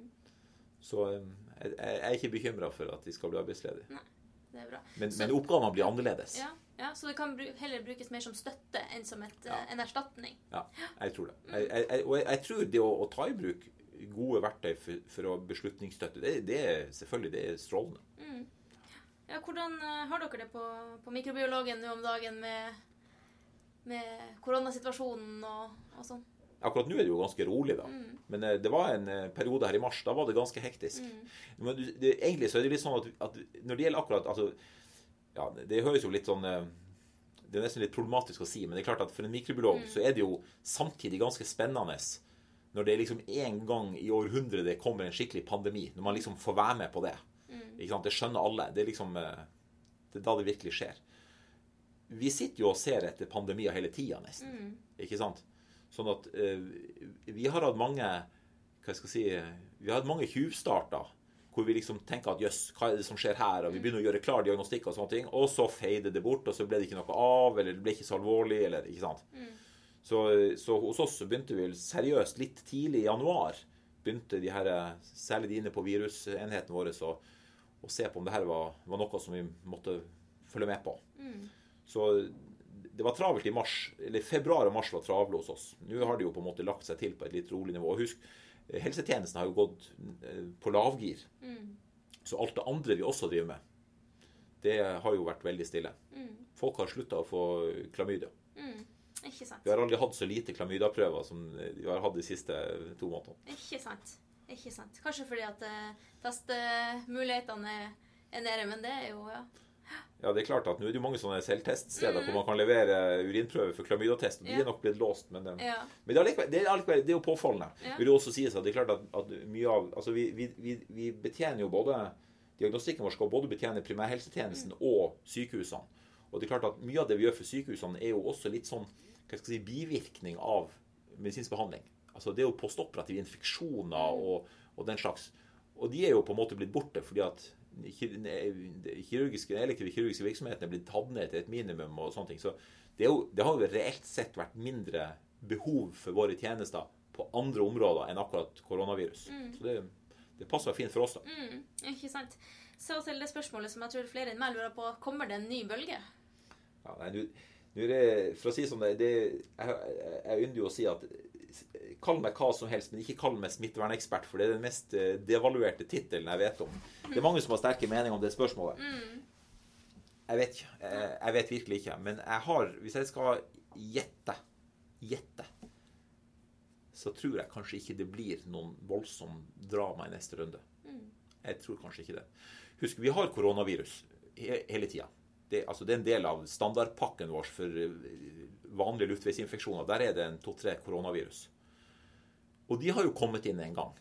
Så eh, jeg, jeg er ikke bekymra for at de skal bli arbeidsledige. Nei, Det er bra. Men, Så- men oppgavene blir annerledes. Ja, ja, så det kan heller brukes mer som støtte enn som et, Ja. eh, en erstatning. Ja, jeg tror det. Jeg, jeg, jeg, og jeg, jeg tror det å, å ta i bruk gode verktøy for, for å beslutningsstøtte, det, det er selvfølgelig det er strålende. Mm. Ja, hvordan eh, har dere det på, på mikrobiologen nå om dagen med, med koronasituasjonen og, og sånn? Akkurat nå er det jo ganske rolig, da. Mm. Men eh, det var en eh, periode her i mars. Da var det ganske hektisk. Mm. Men det, egentlig så er det litt sånn at, at når det gjelder akkurat altså, ja, Det høres jo litt sånn eh, Det er nesten litt problematisk å si, men det er klart at for en mikrobiolog så er det jo samtidig ganske spennende når det liksom en gang i århundret kommer en skikkelig pandemi. Når man liksom får være med på det. Ikke sant? Det skjønner alle. Det er liksom Det er da det virkelig skjer. Vi sitter jo og ser etter pandemier hele tida, nesten. Mm. Ikke sant? Sånn at eh, vi har hatt mange hva skal jeg si, Vi har hatt mange tjuvstarter hvor vi liksom tenker at jøss, hva er det som skjer her? Og vi begynner å gjøre klar diagnostikk og sånne ting. Og så feide det bort, og så ble det ikke noe av, eller det ble ikke så alvorlig, eller ikke sant. Så, så hos oss så begynte vi seriøst litt tidlig i januar. Begynte de her, særlig de inne på virusenheten vår, å, se på om det her var, var noe som vi måtte følge med på. Så det var travelt i mars, eller februar og mars var travle hos oss. Nå har det jo på en måte lagt seg til på et litt rolig nivå. Og Husk, eh, helsetjenesten har jo gått eh, på lavgir. Mm. Så alt det andre vi også driver med, det har jo vært veldig stille. Mm. Folk har slutta å få klamydia. Mm. Ikke sant. Vi har aldri hatt så lite klamydiaprøver som vi har hatt de siste to månedene. Ikke sant. Ikke sant. Kanskje fordi at eh, testmulighetene er, er nede, men det er jo ja. Ja, det er klart at Nå er det jo mange sånne selvteststeder hvor man kan levere urinprøver for klamydiatest. og De Ja. er nok blitt låst, men, eh, ja. men det, er allikevel, det, er allikevel, det er jo påfallende. Ja. Vil det også sies at det er klart at, at mye av altså vi, vi, vi, betjener jo både Diagnostikken vår skal både betjene primærhelsetjenesten Mm. og sykehusene. Og det er klart at Mye av det vi gjør for sykehusene, er jo også litt sånn hva skal jeg si, bivirkning av medisinsk behandling. Altså Det er jo postoperative infeksjoner Mm. og, og den slags. Og de er jo på en måte blitt borte fordi at kirurgiske, elektive kirurgiske virksomheten er blitt tatt ned til et minimum. og sånne ting. Så det, jo, det har jo reelt sett vært mindre behov for våre tjenester på andre områder enn akkurat koronavirus. Så det, det passer fint for oss, da. Mm, ikke sant. Så til det spørsmålet som jeg tror flere enn meg lurer på. Kommer det en ny bølge? Ja, nei, nu, nu er det, for å si det sånn, det, jeg, jeg ynder jo å si at Kall meg hva som helst, men ikke kall meg smittevernekspert, for det er den mest eh, devaluerte tittelen jeg vet om. Det er mange som har sterke meninger om det spørsmålet. Jeg vet ikke. Jeg, jeg vet virkelig ikke. Men jeg har, hvis jeg skal gjette, gjette, så tror jeg kanskje ikke det blir noen voldsom drama i neste runde. Jeg tror kanskje ikke det. Husk, vi har koronavirus hele tida. Det, altså, det er en del av standardpakken vår for eh, vanlige luftveisinfeksjoner. Der er det en to-tre koronavirus. Og de har jo kommet inn en gang.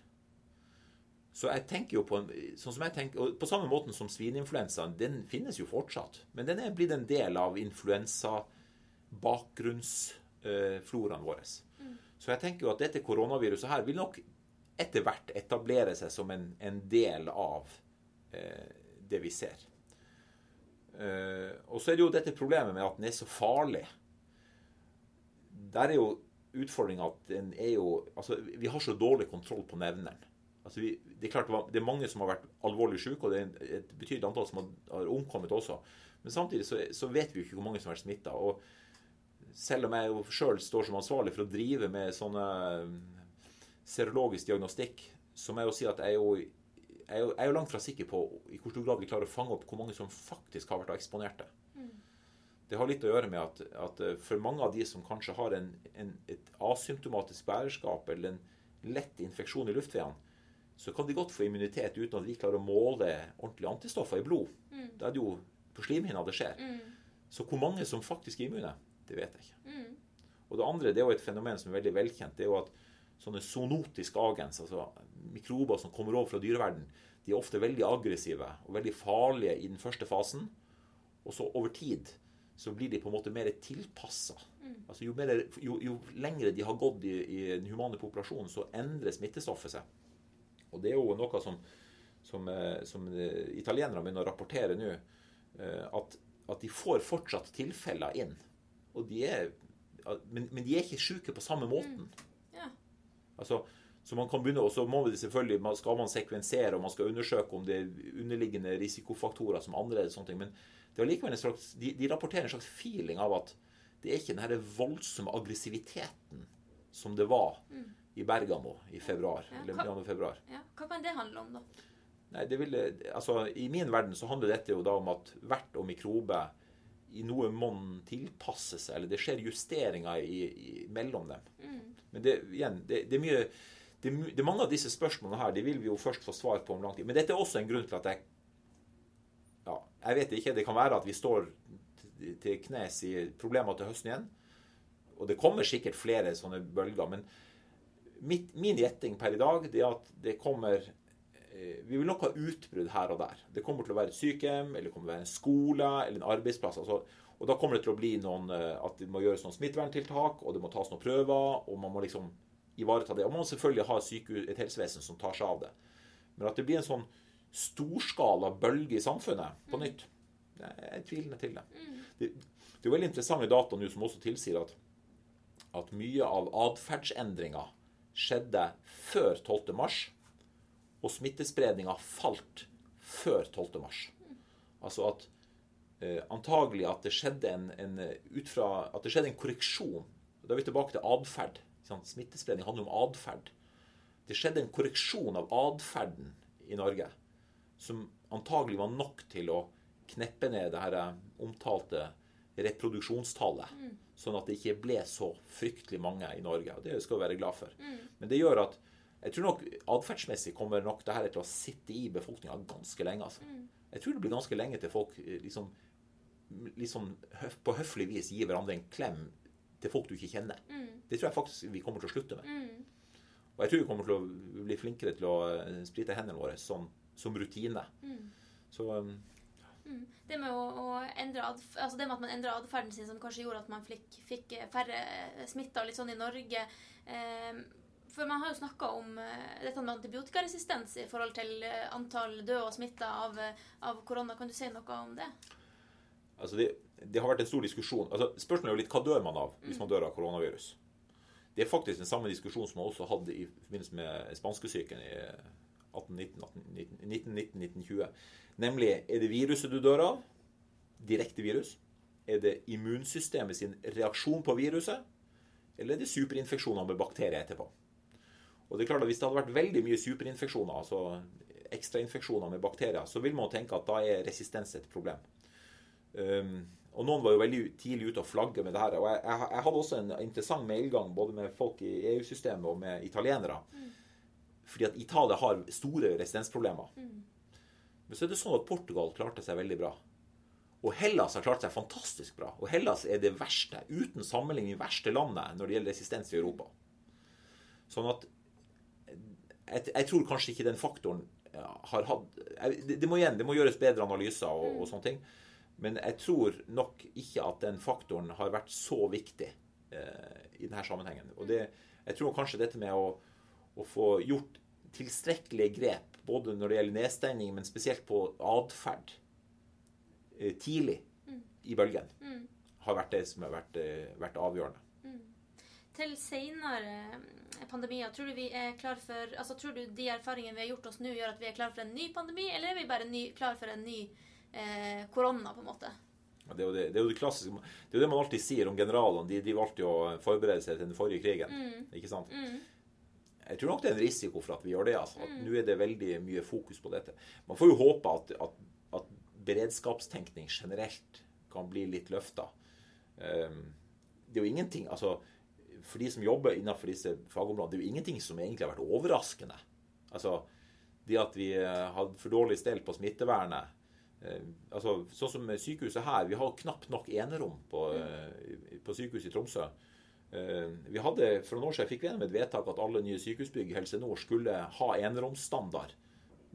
Så jeg tenker jo på en, sånn som jeg tenker, på samme måten som svineinfluensaen, den finnes jo fortsatt. Men den er blitt en del av influensa-bakgrunnsfloraen vår. Så jeg tenker jo at dette koronaviruset her vil nok etter hvert etablere seg som en, en del av eh, det vi ser. Eh, og så er det jo dette problemet med at den er så farlig. der er jo utfordringa at den er jo Altså, vi har så dårlig kontroll på nevneren. Altså, vi, det er klart det er mange som har vært alvorlig syke, og det er et betydelig antall som har, har omkommet også. Men samtidig så, så, vet vi jo ikke hvor mange som har vært smitta. Selv om jeg jo sjøl står som ansvarlig for å drive med sånne serologisk diagnostikk, så må jeg jo si at jeg er jo, jeg er jo, jeg er jo langt fra sikker på i hvor stor grad vi klarer å fange opp hvor mange som faktisk har vært eksponerte. Mm. Det har litt å gjøre med at, at, for mange av de som kanskje har en, en, et asymptomatisk bærerskap eller en lett infeksjon i luftveiene, så kan de godt få immunitet uten at vi klarer å måle ordentlige antistoffer i blod. Mm. Da er det jo på slimhinna det skjer. Mm. Så hvor mange som faktisk er immune, det vet jeg ikke. Mm. Og det andre det er jo et fenomen som er veldig velkjent. det er jo at sånne zoonotiske agens, altså mikrober som kommer over fra dyreverden, de er ofte veldig aggressive og veldig farlige i den første fasen. Og så over tid så blir de på en måte mer tilpassa. Mm. Altså jo, jo, jo, lengre de har gått i, i, den humane populasjonen, så endrer smittestoffet seg. Og det er jo noe som, som, eh, som eh, italienerne begynner å rapportere nå. Eh, at, at, de får fortsatt tilfeller inn. De er, men, men de er ikke syke på samme måten. Mm. Altså, så man kan begynne, og så må vi selvfølgelig, skal man sekvensere og man skal undersøke om det er underliggende risikofaktorer som eller sånne ting. Men det er likevel en slags, de, de, rapporterer en slags feeling av at det er ikke den voldsomme aggressiviteten som det var mm. i Bergamo i februar. Ja, eller hva, februar. Ja, hva kan det handle om, da? Nei, det ville, altså, I min verden så handler dette jo da om at hvert og mikrobe i noe monn tilpasser seg, eller det skjer justeringer i, i, mellom dem. Mm. Men det, igjen, det, det er mye det, det, Mange av disse spørsmålene her de vil vi jo først få svar på om lang tid. Men dette er også en grunn til at jeg ja, Jeg vet ikke. Det kan være at vi står til knes i problemer til høsten igjen. Og det kommer sikkert flere sånne bølger. Men mitt, min gjetting per i dag det er at det kommer eh, Vi vil nok ha utbrudd her og der. Det kommer til å være et sykehjem, eller det kommer til å være en skole eller en arbeidsplass. altså og da kommer det til å bli noen, eh, at det må gjøres noen smitteverntiltak, og det må tas noen prøver, og man må liksom ivareta det. Og man må selvfølgelig ha et helsevesen som tar seg av det. Men at det blir en sånn storskala bølge i samfunnet på mm. nytt, jeg er tvilende til det. Mm. Det, det er veldig interessante data nå som også tilsier at, at mye av atferdsendringa skjedde før 12. mars, og smittespredninga falt før 12. mars. Mm. Altså at antagelig at det skjedde en, en, ut fra, at det skjedde en korreksjon. Da er vi tilbake til atferd. Smittespredning handler om atferd. Det skjedde en korreksjon av atferden i Norge som antagelig var nok til å kneppe ned det her eh, omtalte reproduksjonstallet. Mm. Sånn at det ikke ble så fryktelig mange i Norge. og Det skal vi være glad for. Mm. Men det gjør at jeg tror nok atferdsmessig kommer nok det her til å sitte i befolkninga ganske lenge. altså. Mm. Jeg tror det blir ganske lenge til folk liksom, liksom høf, på høflig vis gir hverandre en klem til folk du ikke kjenner. Mm. Det tror jeg faktisk vi kommer til å slutte med. Mm. Og jeg tror vi kommer til å bli flinkere til å eh, sprite hendene våre som, som rutine. Mm. Så um, mm. Det med, å, å endre altså det med at man endra atferden sin, som kanskje gjorde at man fikk, fikk færre smitta litt sånn i Norge eh, For man har jo snakka om eh, dette med antibiotikaresistens i forhold til eh, antall døde og smitta av, av korona. Kan du si noe om det? Altså det, det, har vært en stor diskusjon. Altså Spørsmålet er jo litt hva dør man av hvis man dør av koronavirus. Det er faktisk den samme diskusjonen som man også hadde i forbindelse med spanskesyken i 1919-1920. Nemlig er det viruset du dør av? Direkte virus? Er det immunsystemet sin reaksjon på viruset? Eller er det superinfeksjoner med bakterier etterpå? Og det er klart at Hvis det hadde vært veldig mye superinfeksjoner, altså ekstrainfeksjoner med bakterier, så vil man tenke at da er resistens et problem. Um, og noen var jo veldig tidlig ute og flagge med det her. Og jeg, jeg, jeg, hadde også en interessant mailgang både med folk i EU-systemet og med italienere. Mm. Fordi at Italia har store resistensproblemer. Mm. Men så er det sånn at Portugal klarte seg veldig bra. Og Hellas har klart seg fantastisk bra. Og Hellas er det verste, uten sammenligning, verste landet når det gjelder resistens i Europa. Sånn at jeg, jeg tror kanskje ikke den faktoren har hatt det, det, må igjen, det må gjøres bedre analyser og, og mm. sånne ting. Men jeg tror nok ikke at den faktoren har vært så viktig eh, i denne sammenhengen. Og det, jeg tror kanskje dette med å, å, få gjort tilstrekkelige grep, både når det gjelder nedstengning, men spesielt på atferd, eh, tidlig mm. i bølgen, mm. har vært det som har vært, eh, vært avgjørende. Mm. til senere pandemier, tror du vi er klar for altså Tror du de erfaringene vi har gjort oss nå, gjør at vi er klar for en ny pandemi, eller er vi bare ny, klar for en ny eh, korona, på en måte? Det er, det, det er jo det klassiske Det er jo det man alltid sier om generalene. De, de valgte jo å forberede seg til den forrige krigen. Mm. Ikke sant? Mm. Jeg tror nok det er en risiko for at vi gjør det. altså. At Nå er det veldig mye fokus på dette. Man får jo håpe at, at, at beredskapstenkning generelt kan bli litt løfta. Um, det er jo ingenting altså, For de som jobber innenfor disse fagområdene, det er jo ingenting som egentlig har vært overraskende. Altså, Det at vi eh, hadde for dårlig stell på smittevernet eh, altså, Sånn som sykehuset her. Vi har knapt nok enerom på, eh, på sykehuset i Tromsø. Vi hadde, For noen år siden fikk vi gjennom et vedtak at alle nye sykehusbygg i Helse Nord skulle ha eneromsstandard.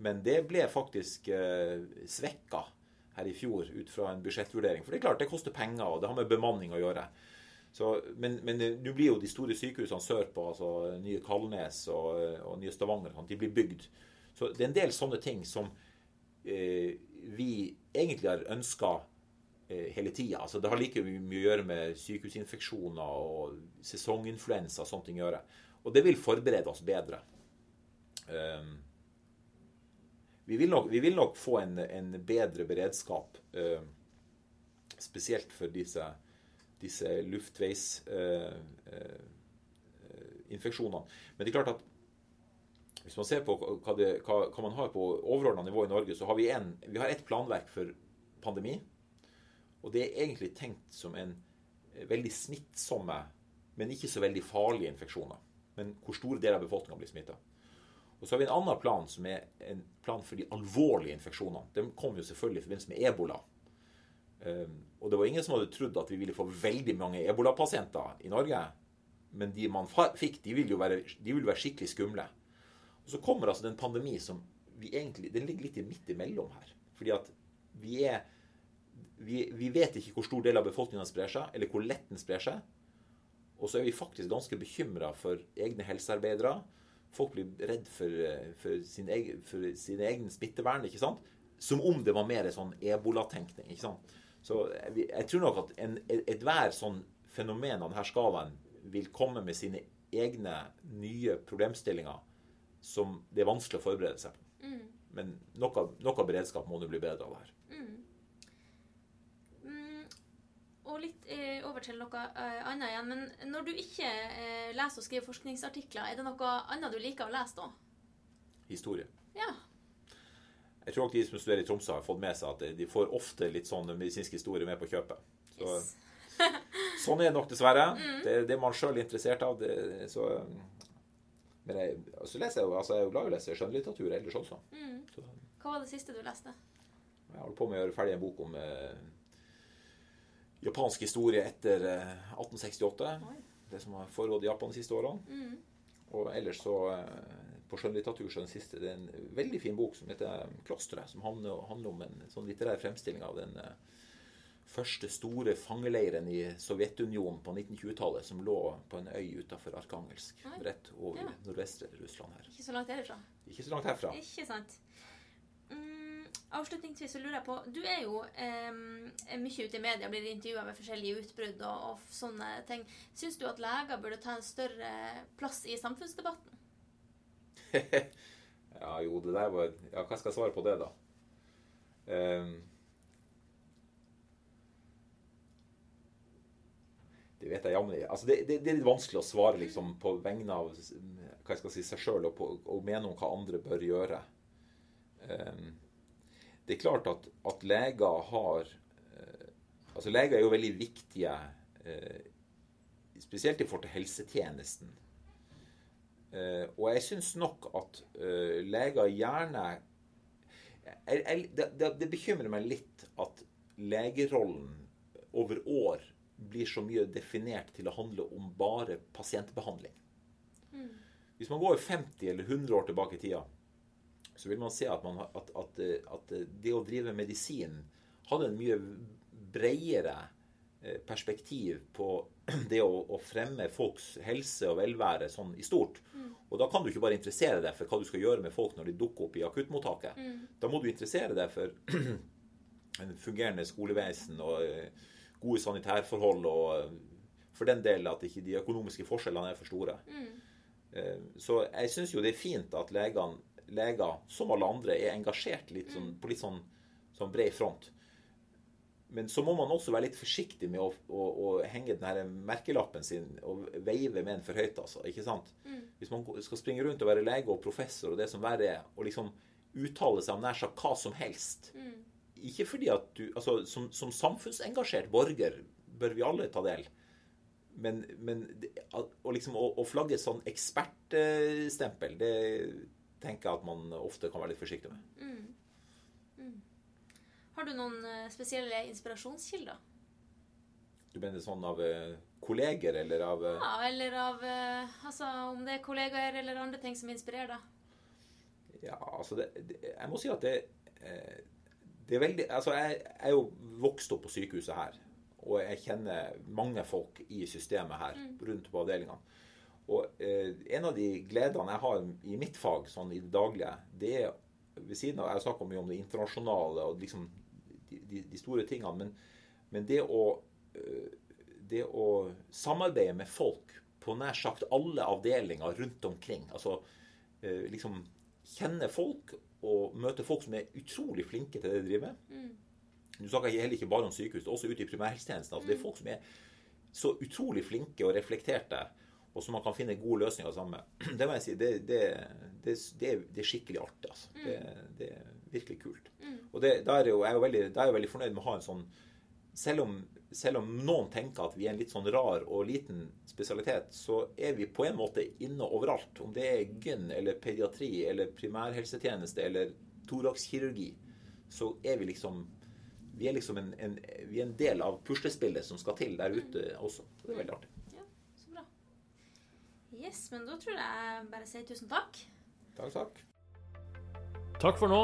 Men det ble faktisk eh, svekka her i fjor ut fra en budsjettvurdering. For det er klart, det koster penger, og det har med bemanning å gjøre. Så, men men nå blir jo de store sykehusene sørpå, altså nye Kalnes og, og nye Stavanger, de blir bygd. Så det er en del sånne ting som eh, vi egentlig har ønska eh, hele tida. Altså, det har like mye å gjøre med sykehusinfeksjoner og sesonginfluensa og sånne ting å gjøre. Og det vil forberede oss bedre. Um, vi, vil nok, vi vil nok få en, en bedre beredskap, um, spesielt for disse, disse luftveisinfeksjonene. Men det er klart at hvis man ser på hva, det, hva, hva man har på overordna nivå i Norge, så har vi, en, vi har et planverk for pandemi. Og det er egentlig tenkt som en veldig smittsomme, men ikke så veldig farlige infeksjoner. Men hvor store deler av befolkninga blir smitta. Og så har vi en annen plan, som er en plan for de alvorlige infeksjonene. Den kom jo selvfølgelig i forbindelse med ebola. Og det var ingen som hadde trodd at vi ville få veldig mange ebolapasienter i Norge. Men de man fikk, de ville jo være, vil være skikkelig skumle. Og så kommer altså den pandemi som vi egentlig Den ligger litt midt imellom her. Fordi at vi er vi, vi, vet ikke hvor stor del av befolkningen sprer seg, eller hvor lett den sprer seg. Og så er vi faktisk ganske bekymra for egne helsearbeidere. Folk blir redd for, for, sin egen, for sin egen smittevern. ikke sant? Som om det var mer sånn ebolatenkning. ikke sant? Så jeg, jeg tror nok at ethvert sånn fenomen av denne skalaen vil komme med sine egne nye problemstillinger som det er vanskelig å forberede seg på. Mm. Men noe, noe beredskap må nå bli bedre av her. Mm. Mm, og litt eh, over til noe eh, annet igjen. Men når du ikke eh, leser og skriver forskningsartikler, er det noe annet du liker å lese da? Historie. Ja. Jeg tror nok de som studerer i Tromsø, har fått med seg at de får ofte litt sånn medisinsk historie med på kjøpet. Så, [laughs] sånn er det nok, dessverre. Det er det man sjøl er interessert av. Det, så, men jeg, så leser jeg, altså jeg er jo glad i å lese skjønnlitteratur ellers også. Mm. Så Hva var det siste du leste? jeg holder på med å gjøre ferdig en bok om eh, japansk historie etter eh, 1868. Oi. Det som har foregått i Japan de siste årene. Mm. Og ellers så eh, på skjønnlitteratur er den siste det er en veldig fin bok som heter 'Klosteret', som handler, handler om en sånn litterær fremstilling av den eh, første store fangeleiren i Sovjetunionen på 1920-tallet, som lå på en øy utafor Arkangelsk, Nei. rett over Ja. nordvestre Russland her. Ikke så langt derfra. Ikke så langt herfra. Ikke sant. Mm, avslutningsvis så lurer jeg på Du er jo eh, mye ute i media, blir intervjua med forskjellige utbrudd og, og sånne ting. Syns du at leger burde ta en større plass i samfunnsdebatten? [laughs] Ja, jo, det der var Ja, hva skal jeg svare på det, da? Um, det vet jeg jammen. Altså, det, det, det er litt vanskelig å svare liksom, på vegne av hva jeg skal si, seg sjøl og, og mene om hva andre bør gjøre. Um, det er klart at, at leger har uh, Altså, leger er jo veldig viktige, uh, spesielt i forhold til helsetjenesten. Eh, og jeg syns nok at eh, leger gjerne jeg, jeg, det, det, bekymrer meg litt at legerollen over år blir så mye definert til å handle om bare pasientbehandling. Hvis man går 50 eller 100 år tilbake i tida, så vil man se at, man, at, at, eh, at det å drive medisin hadde en mye bredere perspektiv på [clears throat] det å, å fremme folks helse og velvære sånn i stort. Og da kan du ikke bare interessere deg for hva du skal gjøre med folk når de dukker opp i akuttmottaket. Da må du interessere deg for [clears throat] en fungerende skolevesen og eh, gode sanitærforhold og eh, for den del at ikke de økonomiske forskjellene er for store. Mm. Så jeg syns jo det er fint at legene, leger, som alle andre, er engasjert litt sånn, på litt sånn, sånn bred front. Men så må man også være litt forsiktig med å, å, å henge den merkelappen sin og veive med den for høyt. altså, ikke sant? Hvis man skal springe rundt og være lege og professor og det som verre er, og liksom uttale seg om nær sagt hva som helst Ikke fordi at du altså Som, som samfunnsengasjert borger bør vi alle ta del. Men, men å liksom å, å flagge sånn ekspertstempel, det tenker jeg at man ofte kan være litt forsiktig med. Har du noen eh, spesielle inspirasjonskilder? Du mener sånn av eh, kolleger eller av eh, Ja, eller av Altså om det er kollegaer eller andre ting som inspirerer deg? Ja, altså det, det, Jeg må si at det, det er veldig Altså, jeg jeg er jo vokst opp på sykehuset her. Og jeg kjenner mange folk i systemet her rundt på avdelingene. Og eh, en av de gledene jeg har i mitt fag sånn i det daglige, det er ved siden av Jeg snakker mye om det internasjonale og liksom de, de, store tingene, men, men det å eh, det å samarbeide med folk på nær sagt alle avdelinger rundt omkring. Altså eh, liksom kjenne folk og møte folk som er utrolig flinke til det de driver med. du snakker heller ikke bare om sykehus, også ute i primærhelsetjenesten. Altså, det er folk som er så utrolig flinke og reflekterte, og som man kan finne gode løsninger sammen med. [clears throat] Det må jeg si, det, det, det, det, er- det skikkelig artig. Altså. Det, det virkelig kult. Og det, da er jeg jo, jeg er jo veldig, da er jeg veldig fornøyd med å ha en sånn selv om, selv om noen tenker at vi er en litt sånn rar og liten spesialitet, så er vi på en måte inne overalt. Om det er gyn eller pediatri eller primærhelsetjeneste eller thorakskirurgi, så er vi liksom vi er liksom en, en, vi er en del av puslespillet som skal til der ute også. Så det er veldig artig. Ja, så bra. Yes, men da tror jeg jeg bare sier tusen takk. Takk, takk. Takk for nå.